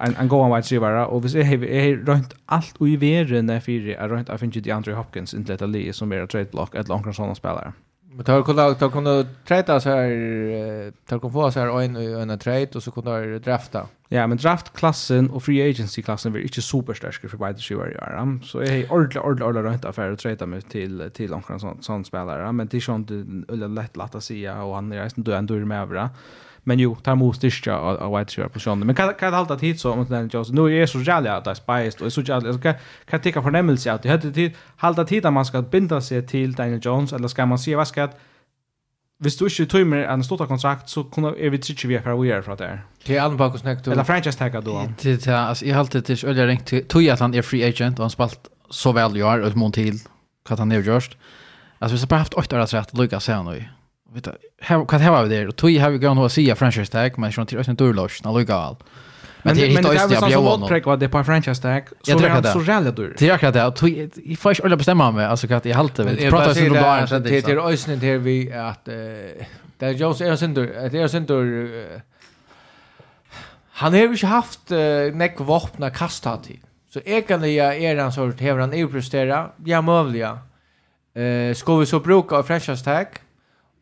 En, en god wide receiver. Og hvis jeg har rønt alt i verden er fire, jeg rønt at finne ikke Andrew Hopkins inntil etter li som er trade block, et langt sånne spillere. Men tar kunde tar kunde trade så här tar kunde få så här en en trade och så kunde drafta. Ja, men draftklassen och free agency klassen blir inte superstarka för wide receiver i år. Så är är ordla ordla ordla runt affär att trade med till till någon sån sån spelare, men det är sånt inte lätt lätt att säga och han är inte ändå ändå med över men jo, tar mot styrka av, White Shirt på sjön. Men kan kan hålla tid så om den Jones. Nu är så jävla att det är spiced och så jävla så kan kan ta förnemmelse att det hade tid hålla tid att man ska binda sig till Daniel Jones eller ska man se vad ska Hvis du ikke tog med en stort kontrakt, så kunne er vi ikke vi hva vi gjør fra det. Det er alle bakkos nekk. Eller franchise-tagget du. Det er, altså, jeg alltid til Ølja Rengt, tog jeg at han er free agent, og han spalt så vel jeg har, og mån til hva han har gjort. Altså, hvis jeg bare haft 8 år rett, lukket seg han og vet du, vad har vi där? Tog har vi gått och säga franchise tag, men jag tror inte det är dåligt, när lugg. Men det är inte just det jag vill. Men det var det på franchise tag, så det är så jävla dyrt. Det är akkurat det. Tog jag får inte bestämma mig, alltså att jag halter vet. Prata så då bara så det är ösnen till vi att det är Jones är synder, det är synder Han har ju inte haft näck vapna kastat till. Så egentligen är han sort hur han är prestera, ja, mövliga. Eh ska vi så bruka franchise tag?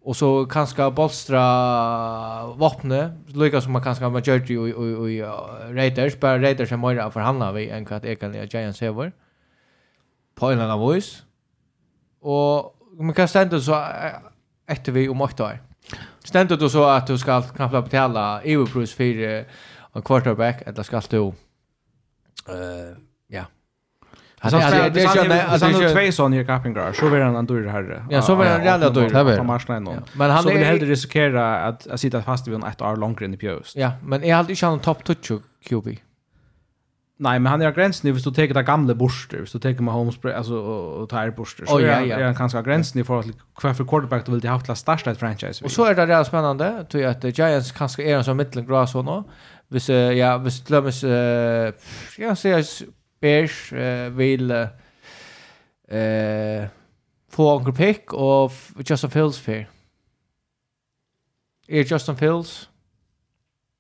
och så kanske bolstra vapnet lika som man kanske har gör i i i Raiders bara Raiders är mer förhandla vi än vad det kan Giants server på en annan voice och man kan stända så efter vi om åtta år stända då så att du ska knappt betala EU-pris för en quarterback eller ska du eh Alltså det är ju alltså det är två sån här campingar. Så vill han dyr här. Ja, så vill han jävla då på marknaden. Men han vill hellre riskera att att sitta fast vid en ett år längre i pjöst. Ja, men är alltid han topp touch QB. Nej, men han är gränsen hvis du tar det gamla borster, hvis du tar med Holmes alltså och tar borster. Så ja, ja. är han kanske gränsen för att kvar quarterback du vill det ha till starta ett franchise. Och så är det där spännande, tror jag att Giants kanske är en sån mittelgras så nu. Hvis ja, hvis Clemens eh jag säger Bears uh, vil eh, få en pick og Justin Fields för. Er Justin Fields?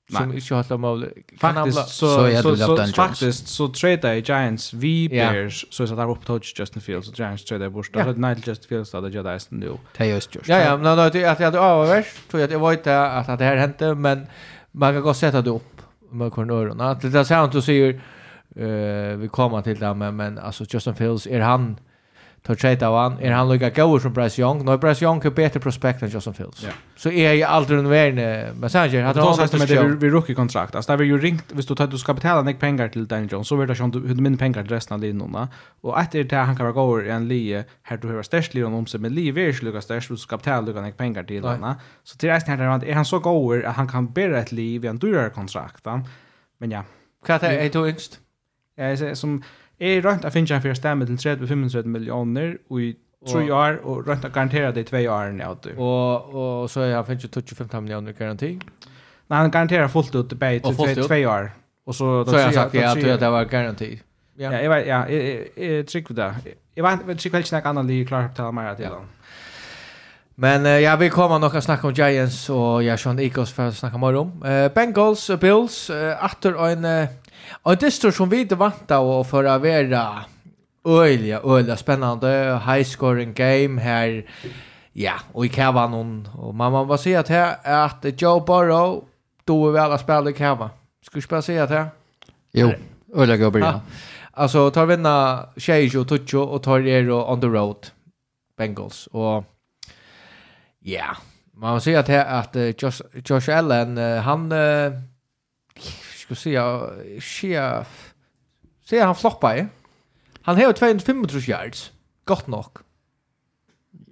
Nej. Som inte håller mål. Faktisk, så, så, så, så faktisk, så trade i Giants vi Bears så så där opp touch Justin Fields og Giants trade bort. Det er Nigel Justin Fields da det är ästen då. Det er just just. Ja ja, men at jeg hadde avhørt, tror jeg at jeg var inte att det her hendte, men man kan godt sette det opp med kornöron. Att det där ser inte så Uh, vi kommer till det men, men alltså Justin Fields är han tar trade av han är han lika goer som Bryce Young. Nej Bryce Young är bättre prospect än Justin Fields. Yeah. Så är jag aldrig en värn men sen ger hade han sagt med det vi rookie kontrakt. Alltså där vi ju ringt visst du tar du ska betala nick pengar till Daniel Jones så vill det ju hur min pengar till resten av linorna. Och efter det han kan vara i en lie här du har störst lie om sig med lie vill lucka störst, du ska betala lucka nick pengar till honom. Så till resten här är han så goer att han kan bära ett liv i en dyrare kontrakt. Men ja. Vad är det yngst? Ja, jeg som er rønt å finne en for stemme til 30-35 millioner i tre år, og rønt av garantera det i tve år enn jeg Og, og så er han finnes 25 millioner garanti? Nei, han garanterer fullt ut tilbake til tve år. Og så, så har sagt sagt ja, at det var garanti. Ja, jeg vet, ja, jeg, jeg, jeg det. Jeg vet ikke hvilken annen lige klarer å tale mer til han. Men uh, ja, vi kommer nok å snakke om Giants og ja, Sean Eagles for å snakke mer om. Uh, Bengals, Bills, uh, atter en... Uh, Och det står som vi inte vantar och för att vara öliga, öliga spännande high scoring game här. Ja, och i någon och man man vad säger att här att Joe Burrow då är väl att spela i Kavan. Ska jag säga att här? Jo, öliga går bra. Alltså tar vinna Shejo Tucho och tar er on the road Bengals och ja, yeah. man ser att här att Josh Josh Allen han skulle säga chef ser han floppa ju. Han har 225 yards. Gott nog.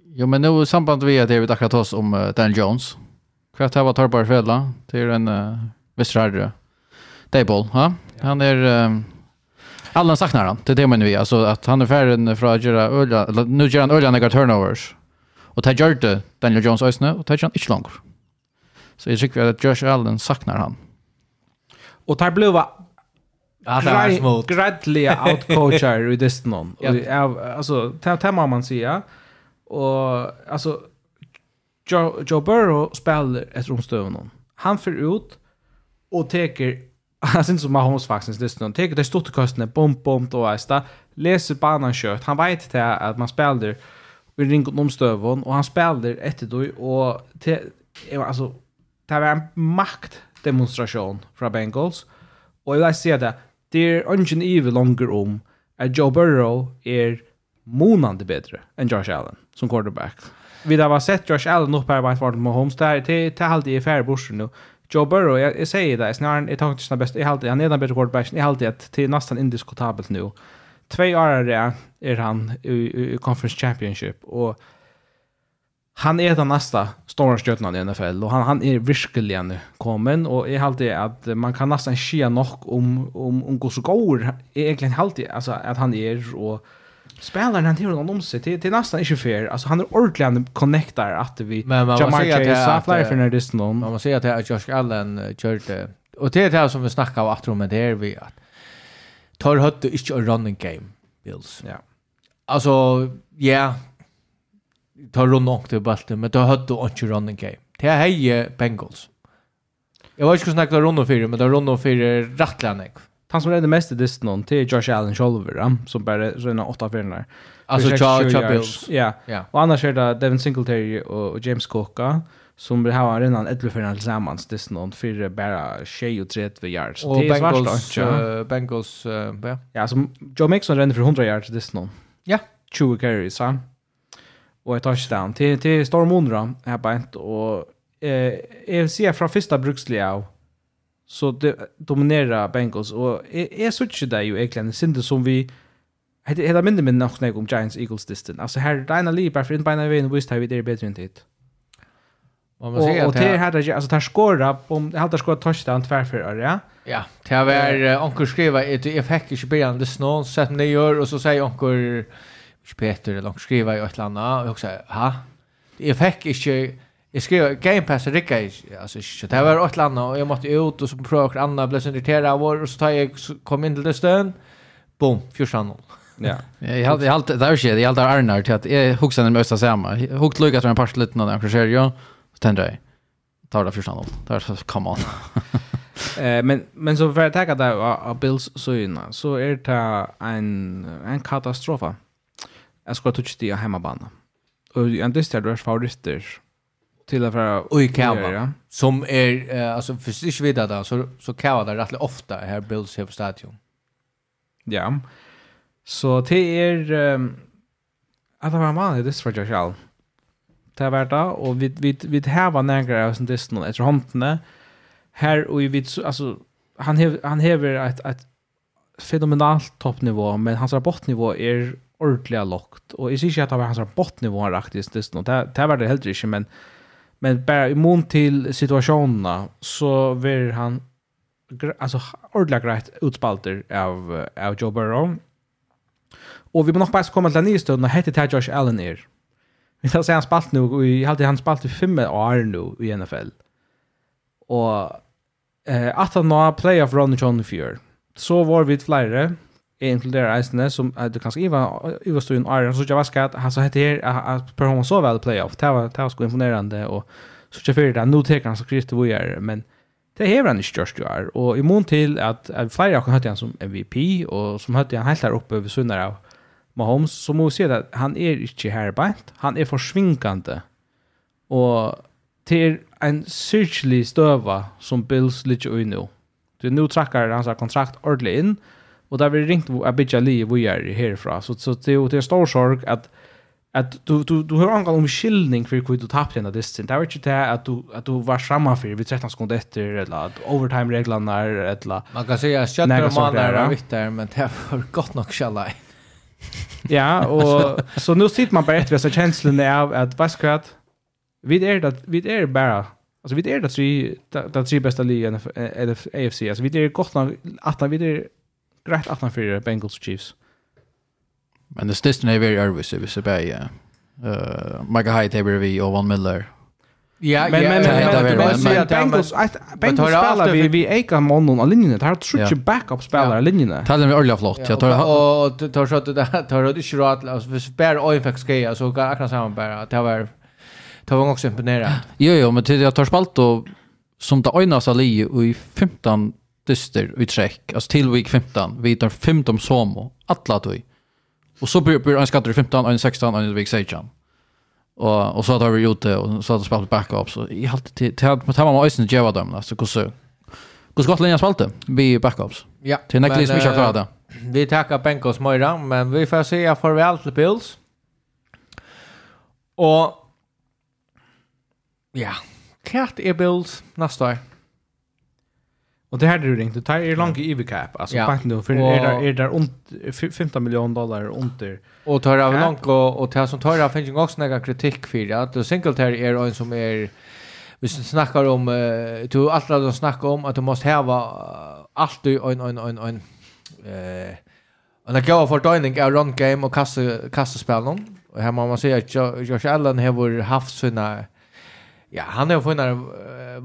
Jo men nu i samband med att David akkurat oss om uh, Dan Jones. Kvart här var Tarbar Fredla är en uh, västrare. Dayball, ha? Han är um, Alla saknar han. Det är det man nu. Alltså att han är färden från att göra öliga, nu gör han öliga några turnovers. Och det gör det Daniel Jones ösne och det gör han inte långt. Så jag tycker att Josh Allen saknar han. Och tar blåa gradliga (laughs) outcoachar i distan. Alltså, det må man säga. Och alltså, Joe, Joe Burrow spelar ett romstövn. Han för ut och teker (laughs) han syns som Mahomes faktiskt det stund. Teker det stort kostnader, bom bom då är Läser banan kört. Han vet det att man spelar vi ringt om stövon och han spelar ett då och te, alltså det var en makt demonstration fra Bengals. Og jeg vil si det, det er ungen ive langer om at Joe Burrow er månande bedre enn Josh Allen som quarterback. Vi har sett Josh Allen opp her med Martin Mahomes, det er til halvdige i færre borsen nu. Joe Burrow, jeg, jeg sier det, jeg snarere, jeg tar ikke den beste, jeg halvdige, han er den bedre quarterbacken, jeg halvdige at det er nesten indiskutabelt nu. Tvei år er han i, i, i Conference Championship, og han är den nästa stora stjärnan i NFL och han han är verkligen kommen och är alltid att man kan nästan skia nog om om om hur så går egentligen alltid alltså att han är och spelaren han tillhör om sig till, till nästan inte fair. Alltså han är ordentligen connectar att vi men man säger att det är för när det är någon man säga att det är Josh Allen körde och det är det här som vi snackar om att med det är vi att tar hött inte running game Bills. Ja. Alltså ja ta nok til balten, men da hadde du running game. Det er hei Bengals. Jeg var ikke hvordan jeg klarer rundt men det er rundt fire rettelig enn. Han som redde mest i distan hon, Josh Allen Scholver, ja? som bara röna åtta fyrna. Alltså Josh Bills. Ja, och annars är det Devin Singletary och James Cook som vill ha en redan ett lufferna tillsammans disten hon för bara tjej och trätt vid yards. Och Bengals, uh, Bengals, uh, ja. Ja, som Joe Mixon ränner för 100 yards disten hon. Ja. 20 carries, ja och ett touchdown. Till till Storm Undra här på ett och eh jag ser från första bruksliga så det dominerar Bengals. Och är så inte det ju egentligen synd som vi hade hela mindre men nog när om Giants Eagles distan alltså här Dina Lee bara för in by vägen visst har vi det bättre än det Och säga säger att det här alltså tar skora om det hade skora touchdown tvärför ja. Ja, det var onkel skriva ett effekt i början det snön sett att ni gör och så säger onkel Peter eller något skriva i ett land och jag säger ha jag fick inte jag skrev Game Pass rikka alltså shit det var ett land och jag måste ut och så prova och andra blev så irriterad av och så tar jag kom in till det stön. boom 14 Ja. Jag hade allt där är shit jag hade Arnar till att jag huxade den östra samma. Hukt lucka till en par liten när jag kör jag så. Tar det 14 Där så come on. (laughs) Eh men men så för att ta det av Bills så så är det en en katastrof jag ska touch det hemma bana. Och en distär du är favoriter till för och i Kava som är uh, alltså för sig vidare då så så Kava där rätt ofta här Bills här på stadion. Ja. Så det är um, att det var man det för jag själv. Det var det och vi vi vi här några av sånt det någon efter hantne. Här och vi alltså han hev, han häver ett ett fenomenalt toppnivå men hans rapportnivå är ordentliga lågt. Och jag säger inte att det var hans bottnivå han rakt i stället. Det, det var det heller inte, men, men bara immun till situationerna så var han alltså ordentligt grejt utspalter av, av Joe Burrow. Och vi må nog bara komma till en ny stund och hette det Josh Allen är. Vi tar sig han spalt nu och i hade han spalt i fem år nu i NFL. Och eh, att han har playoff run i John Fear. Så var vi flera inkluderar eisene, som du kanskje Iva, Iva stod en Arjen, så jag jeg vasker han så hette här att Per hon så väl playoff, det var, det var så imponerande och så jag för det, nu tar han så kristi vi är men det hever han ikke størst jo er, og i mån til at, at flere av han som MVP, og som høyte han helt der oppe ved sunnar av Mahomes, så må vi att at han er ikke her beint, han er forsvinkande, og til en syrkelig støva som Bills ligger ui nu. Du, nu trackar hans kontrakt ordentlig inn, og Och där vi ringt att bygga liv vi är härifrån. Så, så det, är, det är stor sorg att att du du du har angal om skillning för hur du tappade den där. Det var inte det att du att du var samma för vi 13 sekunder efter eller att overtime reglerna är eller man kan säga shut the man där men det var gott nog skälla. (laughs) ja, och så nu sitter man bara efter så känslan är av att vad ska att vi är det vi är bara alltså vi är det tre det tre bästa ligan eller AFC alltså vi är gott nog att vi är greit 18-4 Bengals Chiefs. Men det største er very ærvis, hvis jeg bare, ja. Uh, Michael Hyde er vi og Van Miller. Ja, men men men Bengals Bengals spelar vi vi eka mannen av linjen. Det har trutje backup spelare linjen. Talar vi ordla flott. Jag tar och tar så att det tar det inte rätt alltså för spär oj fick ska så kan jag säga bara det var det var också imponerande. Jo jo, men till jag tar spalt och som det ena så li i 15 dyster i träck. Alltså til week 15, vi tar 15 somo, Alla tog. Og så blir, blir en skatter i 15, en 16, en week 16. Og, og så tar vi ute, og så har vi spelat backups, Så i allt til, til, til, ta man må øyne djeva dem, altså hvordan, hvordan godt linja spalte vi backups? Ja. Til nekkelig som ikke har klaret det. Vi tackar Benkos Moira, men vi får säga farväl till Bills. Och ja, klart är Bills nästa år. Och det här det du ringt, det här är långt i EV-cap. Alltså ja. nu, för och, är där 15 miljoner dollar under Och tar av långt och, och det som tar av finns ju också några kritik för det. Att singletary är en som är vi snackar om uh, du alltid att snackar om att du måste ha allt en en en en eh när gåva för dining är run game och kasta kasta spel någon och här man säger att Josh Allen har haft sina ja han har funnit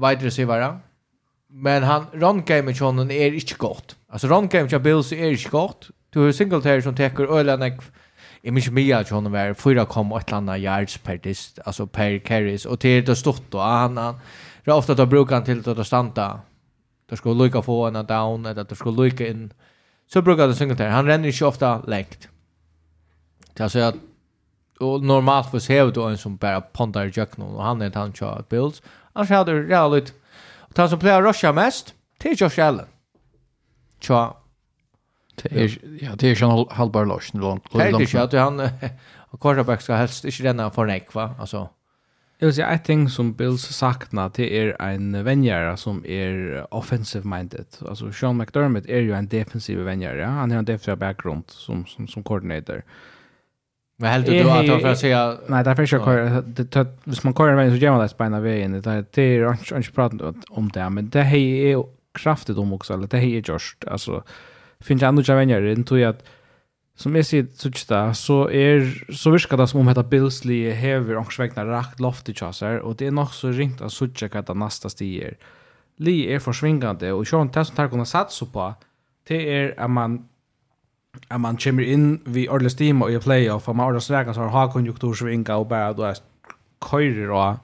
wide receiver Men han run game med honom är inte gott. Alltså run game med Bills är inte gott. Du har Singletary som täcker ölen ek i mig mer att honom var 4,8 yards per dist, alltså per carries och till det stort och han han det ofta då brukar han till att stanta. Det skulle lucka få en down eller det skulle lucka in. Så brukar det Singletary. Han ränner inte ofta längt. Det alltså att och normalt för sig då en som bara pontar jöknon och han är han kör Bills. Annars hade det realit Och han som plejer Russia mest, det är Josh Allen. Tja. Det är ja, det är ju halvbar loss långt. Det är ju att han och (laughs) quarterback ska helst inte renna för nek va, alltså. Jag vill säga ett ting som Bills saknar det är en vänjare som är offensive minded. Alltså Sean McDermott är ju en defensiv vänjare. Han har en defensiv bakgrund som som som koordinator. Men helt du att jag får säga Nej, därför jag kör det hvis man kör vägen så gör man det spina vägen. Det är det är inte prat om det, men det är kraftigt om också eller det är just alltså finns andra vänner inte ju att som jag ser så där så är så viskar det som om heter Billsley Heavy och svägna rakt loft i chaser och det är nog så ringt att söka att nästa stiger. Li är försvingande och Sean Tesson tar kunna satsa på det är att man att man kommer in vid ordentligt steam och i playoff och man ordentligt sträcker så har konjunktur som inga och bara då är körer och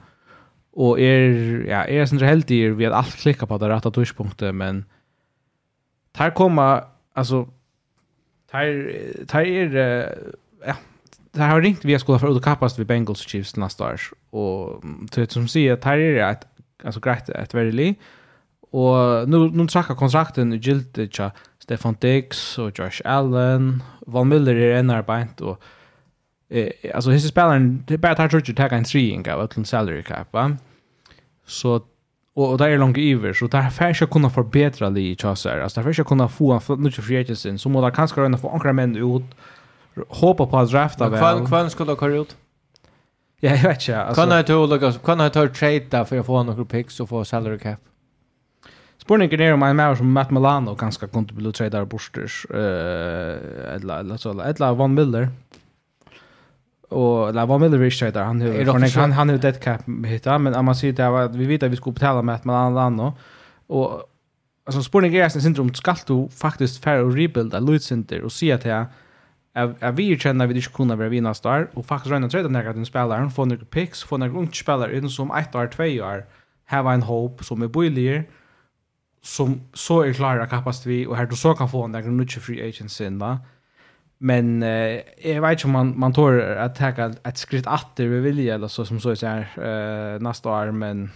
och är ja är sen helt i vi att allt klicka på det rätta touchpunkter men här kommer alltså här här är ja det har ringt vi skulle för att kappas vid Bengals och Chiefs nästa år och det som säger att här är det ett alltså grejt ett väldigt och nu nu trackar kontrakten i giltigt Stefan Diggs och Josh Allen. Von Miller är en arbeid, och eh, alltså hisse spelaren, det är bara att han tror att en tre inga av ett salary cap, va? Så och, och där är långt iver, så där får jag kunna förbättra lite i chassar. Alltså där får jag kunna få en nu till friheten, så må där kanske kunna få ankra män ut, hoppa på att drafta väl. Kvann, kvann skulle ha ut? Ja, jag vet inte. Alltså, kan jag ta olika, kan jag ta trade där för att få några picks och få salary cap? Spurningen er om en mer som Matt Milano ganska kunde bli tradar borsters eh eller eller så eller Van Miller. Och eller Van Miller är tradar han hur han han hur det cap hitta men om man ser det var vi vet att vi skulle betala Matt Milano och alltså spurningen är sen syndrom skall du faktiskt för att rebuilda Luis Center och se att jag är vi känner vi inte kunna vara vinna star och faktiskt redan träda när den spelaren får några picks får några unga spelare in som ett år 2 år have en hope som är boiler som så är klara kapast vi och här då så kan få en där nutch free agents in va. Men eh jag vet inte om man man tar att ta ett skritt att det vi vill eller så som så så här eh nästa år men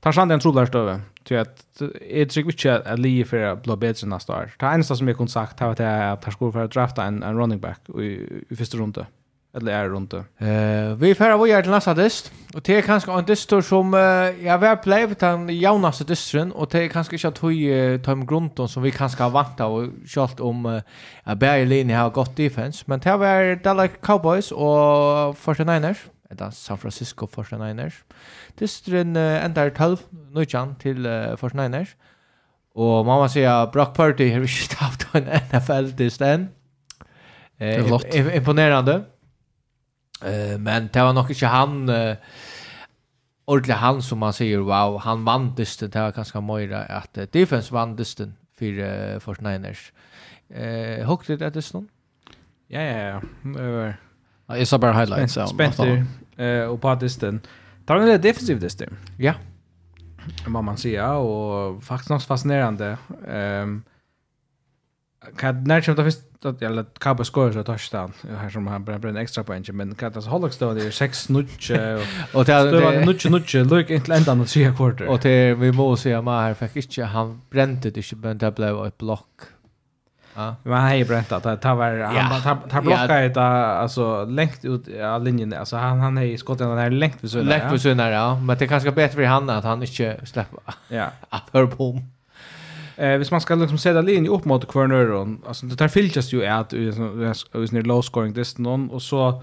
tar sand den trodlar stöve. Ty att det tycker inte att Lee för att bli bättre nästa år. Det enda som jag kunde sagt var att jag tar skor för att drafta en, en running back i, i första rundan eller är runt det. Eh, vi färra vi är till nästa dist och det är kanske en dist som uh, jag väl blivit den jaunaste distren och det är kanske inte att höj tar med grunden som vi kanske har vant av och kört om uh, att Berg linje har gått defense men det var Dallas Cowboys och 49ers eller San Francisco 49ers. Distren uh, ändar 12 nöjan till uh, 49ers. Och mamma säger Brock Purdy har inte haft en NFL-dist än. Eh, imponerande. Uh, men det var nok inte han uh, ordentligt han som man säger wow han vann dysten det var ganska möjligt att uh, defense vann dysten för uh, Fort Niners. Eh uh, det att det stod. Ja ja ja. Uh, ja jag sa bara highlights så. Spencer eh och på dysten. Tar han det defensive dysten. Ja. Vad man säger och faktiskt något fascinerande. Ehm um, kan när det först det eller Cabo scorer så touchdown här som han bränner en extra poäng men Katas hålla (laughs) stå det 6 nutche och det var nutche nutche look inte ända något tre quarter och det vi måste säga mer här faktiskt han brände det inte men det blev ett block Ja. Men han är bränt att ta var han tar tar blocka ut alltså längt ut av linjen alltså han han är skottet den här längt vid sönder. Längt vid sönder ja, men det är kanske bättre för han att han inte släpper. Ja. Att hör på. Eh, hvis man skal liksom sätta linje upp mot cornern, alltså det tar filtras ju att i sån low scoring dist någon och så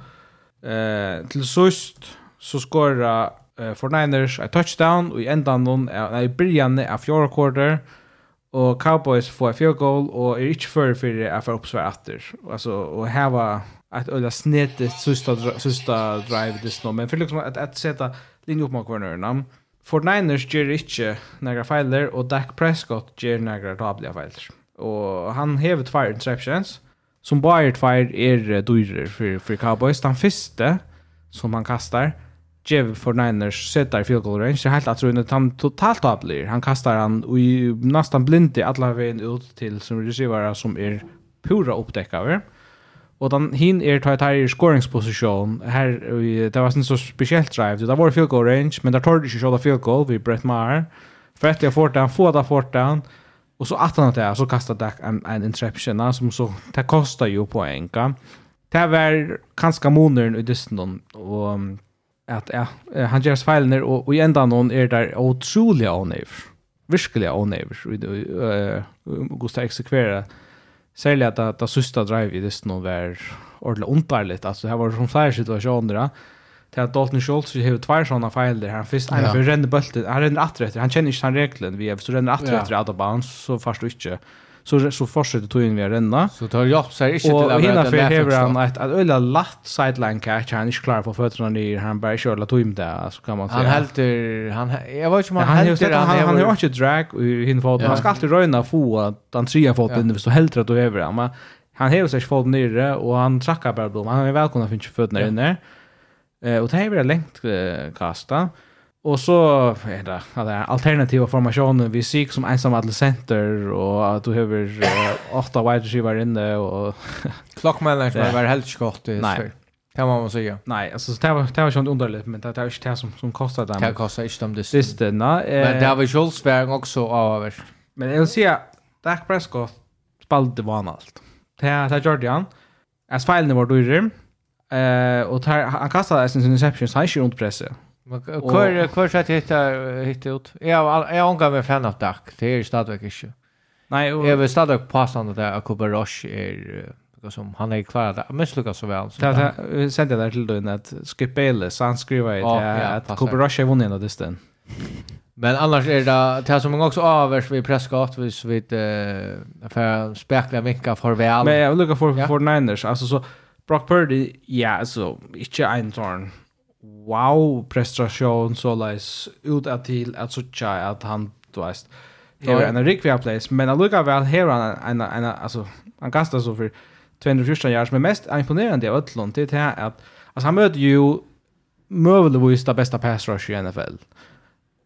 eh till sist så skora eh, for Niners a touchdown och i ändan någon är i början av fjärde quarter och Cowboys får field goal och är inte för för att få uppsvär efter. Alltså och här var att ölla snedet sista sista drive dist någon men för liksom att att sätta linje upp mot cornern. Fortniners gjør ikke nægra feiler, og Dak Prescott gjør nægra dabliga feiler. Og han hever tvær interceptions, som bare tvær er dyrer for, for Cowboys. Den første, som han kastar, Jev for Niners sätter field goal range. Det helt att runt att han totalt avblir. Han kastar han och nästan blint i alla vägen ut till som receiver som är pura upptäckare. Och den hin är tar tar i scoringsposition. Här det var sån så speciellt drive. Det var field goal range, men där tar det ju shot field goal vid Brett Maher. För att jag får down, får det fort down. Och så att han det så kastar Dak en en interception som så det kostar ju poäng. Det var ganska monern i dysten och att ja, han gör fejlen och, och i ändan någon är där otroliga onöver. Verkligen onöver. Och, och, och, och, och, och, och, och, Særlig at det, det sista drive i disten var ordentlig ondarligt. Alltså, det var som flere situasjoner. Ja till att Dalton Schultz har två sånne fel där han först han för ränner bulten han renner atter etter. han känner inte han reglen. vi är så atter åt rätt out of bounds så fast du inte så så fortsätter tog in vi renna. Så tar jag så här inte till att hinna för här han ett att ölla latt sideline catch han är klar på fötterna ner han bara kör lat in där så kan man säga. Han helter han jag vet inte om han helter han han har ju drag i hin fot. Han ska alltid röna få att han trea foten så rätt att över han. Men han har sig fått nere och han trackar bara då. Han är välkomna finna fötterna inne. Eh och det är väl längt kasta. Och så är det alla alternativa formationer vi ser som ensam adolescenter och att du behöver åtta wide receiver inne och klockmännen som var helt skott i Nej. Det må man säga. Nej, alltså det var det var sånt underligt men det var inte det som som kostade dem. Det kostar inte dem det. Sist det. Men det var Schultz var också över. Men jag vill säga Dak Prescott spelade vanalt. Det det gjorde han. As failen var dyrer. Eh och han kastade sin interception så han inte runt pressen. Hvor hvor sett hittar hitta ut. Jag jag ångar mig fan av dack. Det är stadigt inte. Nej, och jag vill stadigt passa det där Akuba Rush är som han är klar att misslyckas så väl. Det det sände där till då att Skip Bayless han skriver det att Akuba Rush är vunnit av disten. (laughs) Men annars är det det som också avers vid pressgat vis vid eh för spekla vinka farväl. Men jag vill lucka för för Niners alltså så Brock Purdy ja så inte en torn wow prestation så läs ut att till att så tjä att han du vet Ja. är en rikvia place men jag lukar väl här en en en alltså han kastar så för 214 yards men mest imponerande av Ötlund det är att alltså han möter ju möjligtvis det bästa pass rush i NFL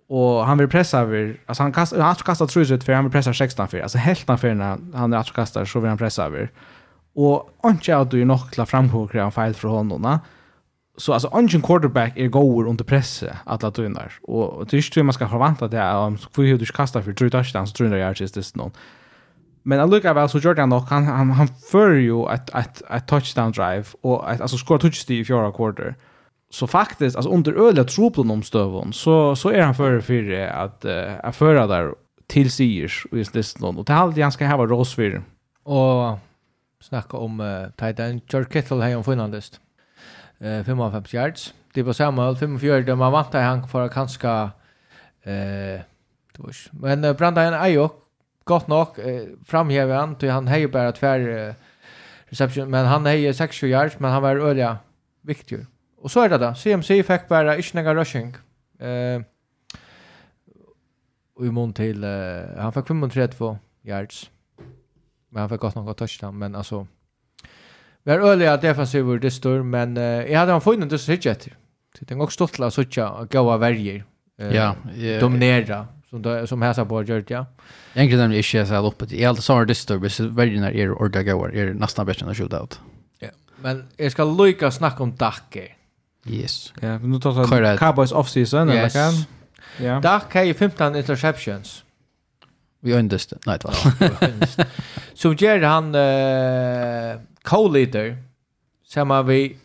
och han vill pressa över alltså han kastar han kastar tror jag för han vill pressa 16 för alltså hälften för när han att kastar så vill han pressa över och inte att du är nog klar framhåll kräva fel för honom så alltså ungen quarterback är goer under press alla tunnar och det är ju man ska förvänta det om får hur du kasta för tre touchdowns tror jag just det någon. Men jag look väl så Jordan nog. Han han, han för ju att att att touchdown drive och att alltså score touchdown i fjärde quarter så faktiskt alltså under öliga troplen om stövon så så är han för för att uh, att föra där till Siers och just det någon. Och det hade han ska ha Rosvir och snacka om uh, Titan George Kittle här om finlandest eh 55 yards. Det var samma 45 där man vantade han för att kanske eh då Men eh, är Ayok gott nog eh, framhäver han till han hejer bara tvär eh, reception men han hejer 60 yards men han var öliga viktig. Och så är det då. CMC fick bara inte rushing. Eh och i mån till eh, han fick 35 yards. Men han fick gott något touchdown men alltså Vi er øyelig at defensiver distor, men uh, jag hade han funnit det så hittat. det är också stått til å sitte og gå av verger. Uh, ja. Yeah, dominera, som, som hæsa på gjørt, ja. Egentlig nemlig ikke jeg sier oppe til. Jeg hadde det distor, hvis vergerne er ordet gåer, er nesten bedre enn å skjøte ut. Ja, men jag ska lykke snacka om Dacke. Yes. Ja, nu tar så Cowboys off-season, yes. eller kan? Ja. Dacke har ju 15 interceptions. Vi øndest, nei, det var. Som gjør han... Uh, co-leader samma vi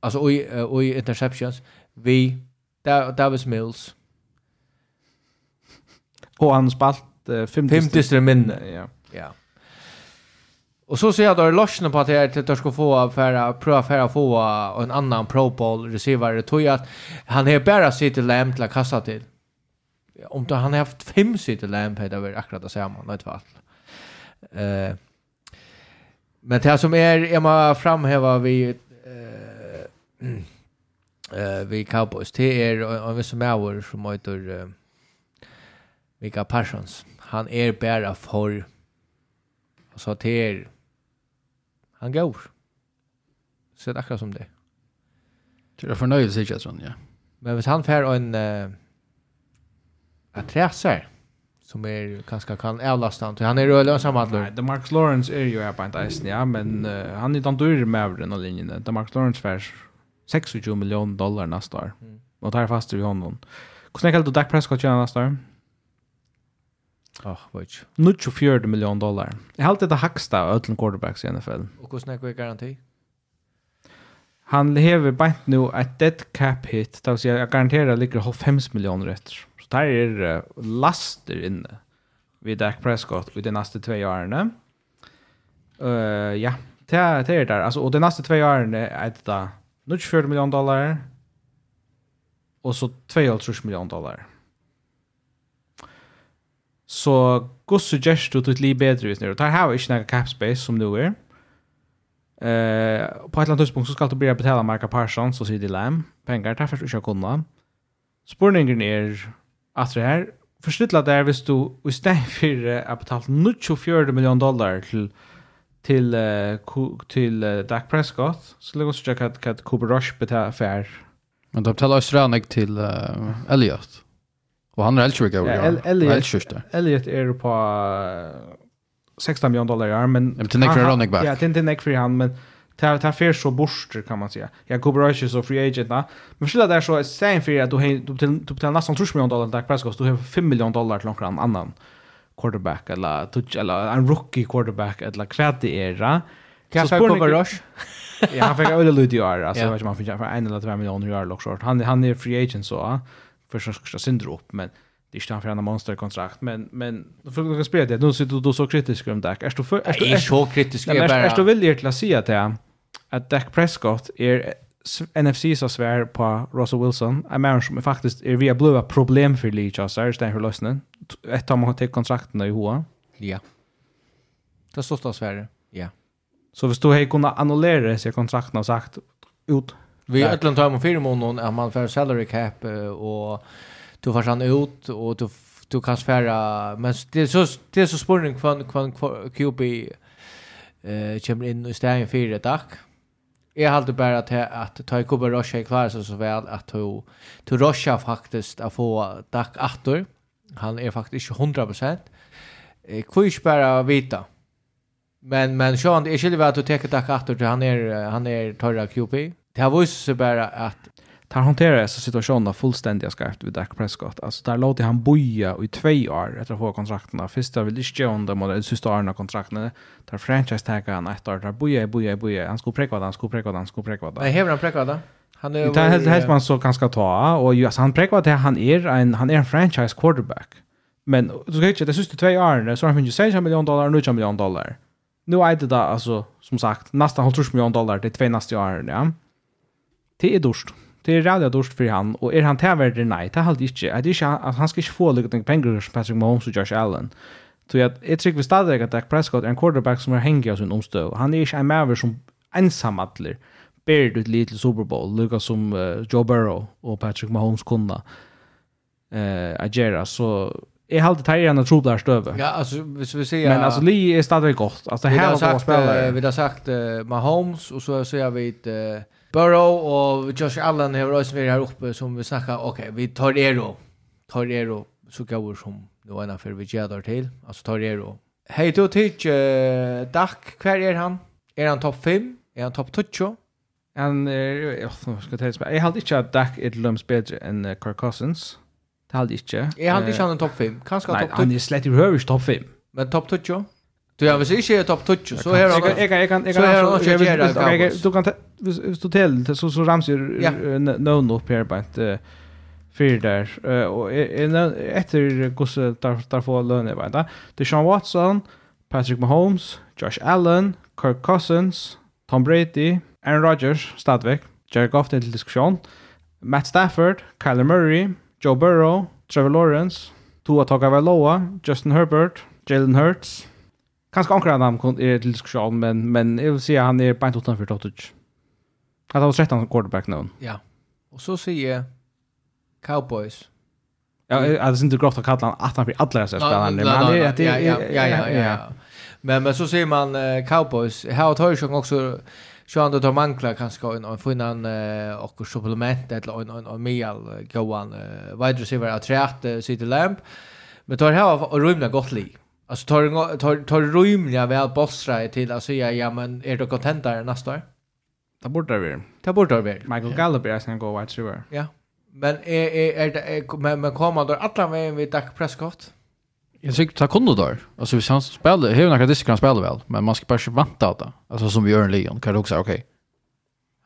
alltså i uh, i interceptions vi Davis Mills. Och han spalt uh, 50 minne ja. Ja. Och så ser jag då lossna på att jag inte ska få för pröva för att få en annan pro bowl receiver. Tror jag att han har bara sitt läm till att kasta till. Om då han har haft fem sitt läm på det akkurat akkurat det samma något fall. Eh Men det som är jag må framhäva vi eh eh vi Cowboys det är en viss Mauer som heter uh, Mika Parsons. Han är bara för alltså det är han går. Så det är akkurat som det. Det är förnöjelse jag tror ja. Men hvis han får en uh, att träsar som är ganska kan avlasta han. Han är ju lönsam att Nej, Marcus Lawrence är ju här på en isen, ja, men uh, han är inte dyr med över den här linjen. Det Marcus Lawrence färs 26 miljoner dollar nästa år. Mm. Och tar fast i honom. Hur snäckar du Dak Prescott tjänar nästa år? Ah, vet ju. 24 miljoner dollar. Jag har alltid det högsta av ödlen quarterbacks i NFL. Och hur snäcker vi garanti? Han lever bänt nu ett dead cap hit, det vill säga jag garanterar ligger 5 miljoner efter der er laster inne vid Dak Prescott i de nästa två åren. Uh, ja, det er, det är där. Altså, och de nästa två åren är det da 24 miljoner dollar, Och så 2,5 miljoner dollar. Så gossu gjerst du til liv bättre just nu. Det här har inte några cap space som nu är. Uh, på ett eller annat tidspunkt så skal du börja betala Marka Parsons och Sidi Lamb. Pengar, därför ska først kunna. å kunne. Er att det här forstidla där er hvis du i stedet for att betala 24 miljoner dollar till till uh, till uh, Dak Prescott så lägger oss checka att att Cooper Rush betalar fair. Men då betalar Australian till uh, Elliot. Och han är helt sjuk över. Elliot Elliot är på 16 miljoner dollar i arm men till Nick Ja, det är inte Nick för han men ta ta fer så borster kan man säga. Jag går bra så free agent va. Men skillnaden där så är sen för att du har du du betalar nästan 3 miljoner dollar där Prescott du har 5 miljoner dollar till någon annan quarterback eller touch eller en rookie quarterback eller kvad det är va. Kan jag få rush? Ja, han fick öle lite år alltså vet man för en eller två miljoner dollar också. Han han är free agent så för så ska syndra upp men det är inte en monsterkontrakt men men för att spela det nu sitter du så kritisk om Dak. Är du för är du så kritisk är bara. Är du vill till att säga att att Dak Prescott är NFC så svär på Russell Wilson. En man som faktiskt är via blåa problem för Lee Chaucer är hur lösningen. Ett har man tagit kontrakten i hoa. Ja. Det står så svär. Ja. Så hvis du hei kunna annullera sig kontrakten och sagt ut Vi ödlan tar om fyra månader att man får salary cap och du får han ut och du du kan sfära men det är så det är så spårning kvann kvann QB eh kommer in i stegen för det tack. Jag hade bara att att ta Kuba Russia i klar så så väl att to to Russia faktiskt att få tack åter. Han är faktiskt inte 100%. Eh kvisch bara vita. Men men Sean det är ju att ta tack åter han är han är torra QB. Det har visat sig bara att tar hanterar dessa situationer situationen fullständigt skarpt vid Dak Prescott. Alltså där låter han boja i två år efter att få kontrakten. Första vill inte ge honom de sista åren av kontrakten. Där franchise taggar han ett år. Där boja, boja, boja. Han skulle präkva det, han skulle präkva det, han skulle präkva det. Nej, hävde han präkva det? Han är det helt, helt man så ganska ta. Och just, han präkva det, han är en, han är en franchise quarterback. Men du ska inte, det sista två åren så har han finnit 6 miljoner dollar och 9 miljoner dollar. Nu är det då, alltså, som sagt, nästan 100 miljoner dollar de två nästa åren, ja. Det är durst. Mm. Det er rævlig dårst for han, og er han tilverdig? Nei, det er helt ikke. Det er ikke at han skal ikke få lykke til penger som Patrick Mahomes og Josh Allen. Så jeg, jeg tror vi stadig at Dak Prescott er en quarterback som er hengi av sin omstøv. Han er ikke en maver som ensam atler ber ut litt til Super Bowl, lukka som uh, Joe Burrow og Patrick Mahomes kunna uh, agera, så jeg har alltid tagit en tro på det här stövet. Ja, alltså, hvis vi säger... Men alltså, Lee är stadigt gott. Alltså, det här var bra spelare. Vi har sagt uh, Mahomes, och så säger vi... Uh, Burrow och Josh Allen har också varit här uppe som vi snackar okej vi tar Ero tar Ero så går som nu ena för vi ger till alltså tar Ero Hej då till uh, Dak kvar är han är han topp 5 är han topp 2 Han är jag ska ta det jag hade inte att Dak är lums bättre än uh, Kirk Cousins Det hade inte. Jag hade inte han en topp 5. Kanske topp 2. Nej, han är slett i rövers topp 5. Men topp 2? Du har visst inte topp 20 så här jag jag jag kan jag kan du kan hvis du till så så ramsar någon upp här på ett fyr där och efter gosse där där får lön det va. Sean Watson, Patrick Mahomes, Josh Allen, Kirk Cousins, Tom Brady, Aaron Rodgers, Stadvik, Jared Goff till diskussion, Matt Stafford, Kyler Murray, Joe Burrow, Trevor Lawrence, Tua Tagovailoa, Justin Herbert, Jalen Hurts, Kanskje anker han er til diskusjon, men, men jeg vil si at han er beint utenfor Tottage. Han har 13 quarterback nå. Ja. Og så sier jeg Cowboys. Ja, det er ikke grått å kalle han at han blir alle seg spennende. Men han er... Ja, ja, ja, ja, ja. Men, men så sier man uh, Cowboys. Her har Tøysjong også... han då tar mankla kanske en en finnan eh och supplement eller en en en mejal goan wide receiver att träta sitter lamp. Men tar här och rymna gott liv. Alltså tar tar tar rymliga väl bossra till att säga ja men är du content där nästa år? Ta bort där vi. Ta bort där vi. Michael Gallup är sen gå watch sure. Ja. Men är är är men men kommer då alla med vid Dak Prescott? Jag tycker ta kunde där. Alltså vi han spelar hur några disk kan spela väl, men man ska bara vänta åt det. Alltså som vi gör en Leon kan du också okej.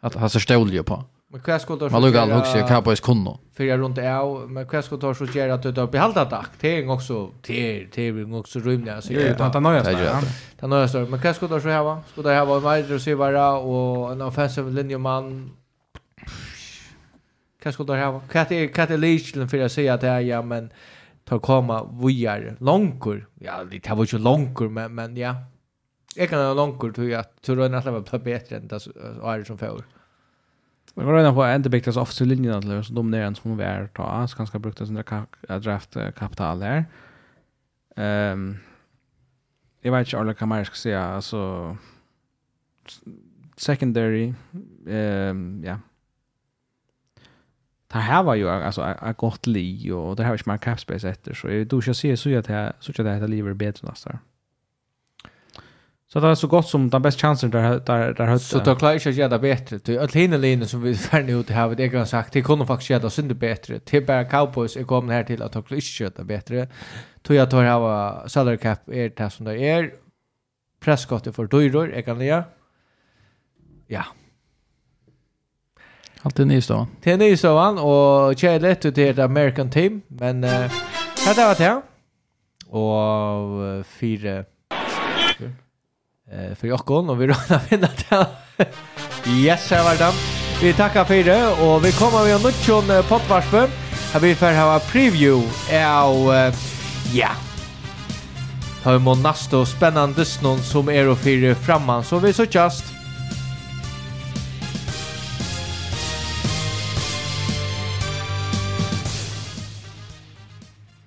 Att han så ställer ju på. Men hva skulle du Man lukkar han också Cowboys kunno. Fyra runt av, men hva skulle du så göra att du har behållit dack? Det är också till till också rymd alltså. Det är inte nöjast. Det är nöjast. Men hva skulle du så ha? Skulle du ha en wide receiver och en offensive linjeman? Hva skulle du ha? Hva är hva är likheten för att säga att det ja men ta komma vidare långkor. Ja, det var ju långkor men men ja. Jag kan ha långkor tror jag tror jag nästan var bättre än det är som får. Vi var redan på en debiktas officer linjen till så dominerar som vi är ta så kanske brukta sin draft kapital där. Ehm Jag vet inte alla kan man ska säga alltså secondary ehm ja. Det här var ju alltså ett gott li och det här var ju mer cap space efter så jag då ska se så att det så att det här lever bättre nästa. Så det är så gott som den bästa chansen där där där hade. Så då klarar jag inte att göra bättre. Det är hela linjen som vi (laughs) färdig ut här vid egna sagt. Det kunde faktiskt göra synd bättre. Till bara Cowboys är kommit här till att de inte göra bättre. Tror jag tar hava salary cap är det som det är. Prescott är för dyror, jag kan det. Ja. Allt är nystavan. Det är nystavan och kärlek till det American team. Men uh, här det var det. Och fyra... Uh, eh, för Jakob och vi rådde (laughs) vinna det. yes, här var det. Vi tackar för det och vi kommer med en nutjon pottvarsper. Här vi får ha preview av, ja, Ta vi må nästa spännande snön som är och fyra framman så vi så just.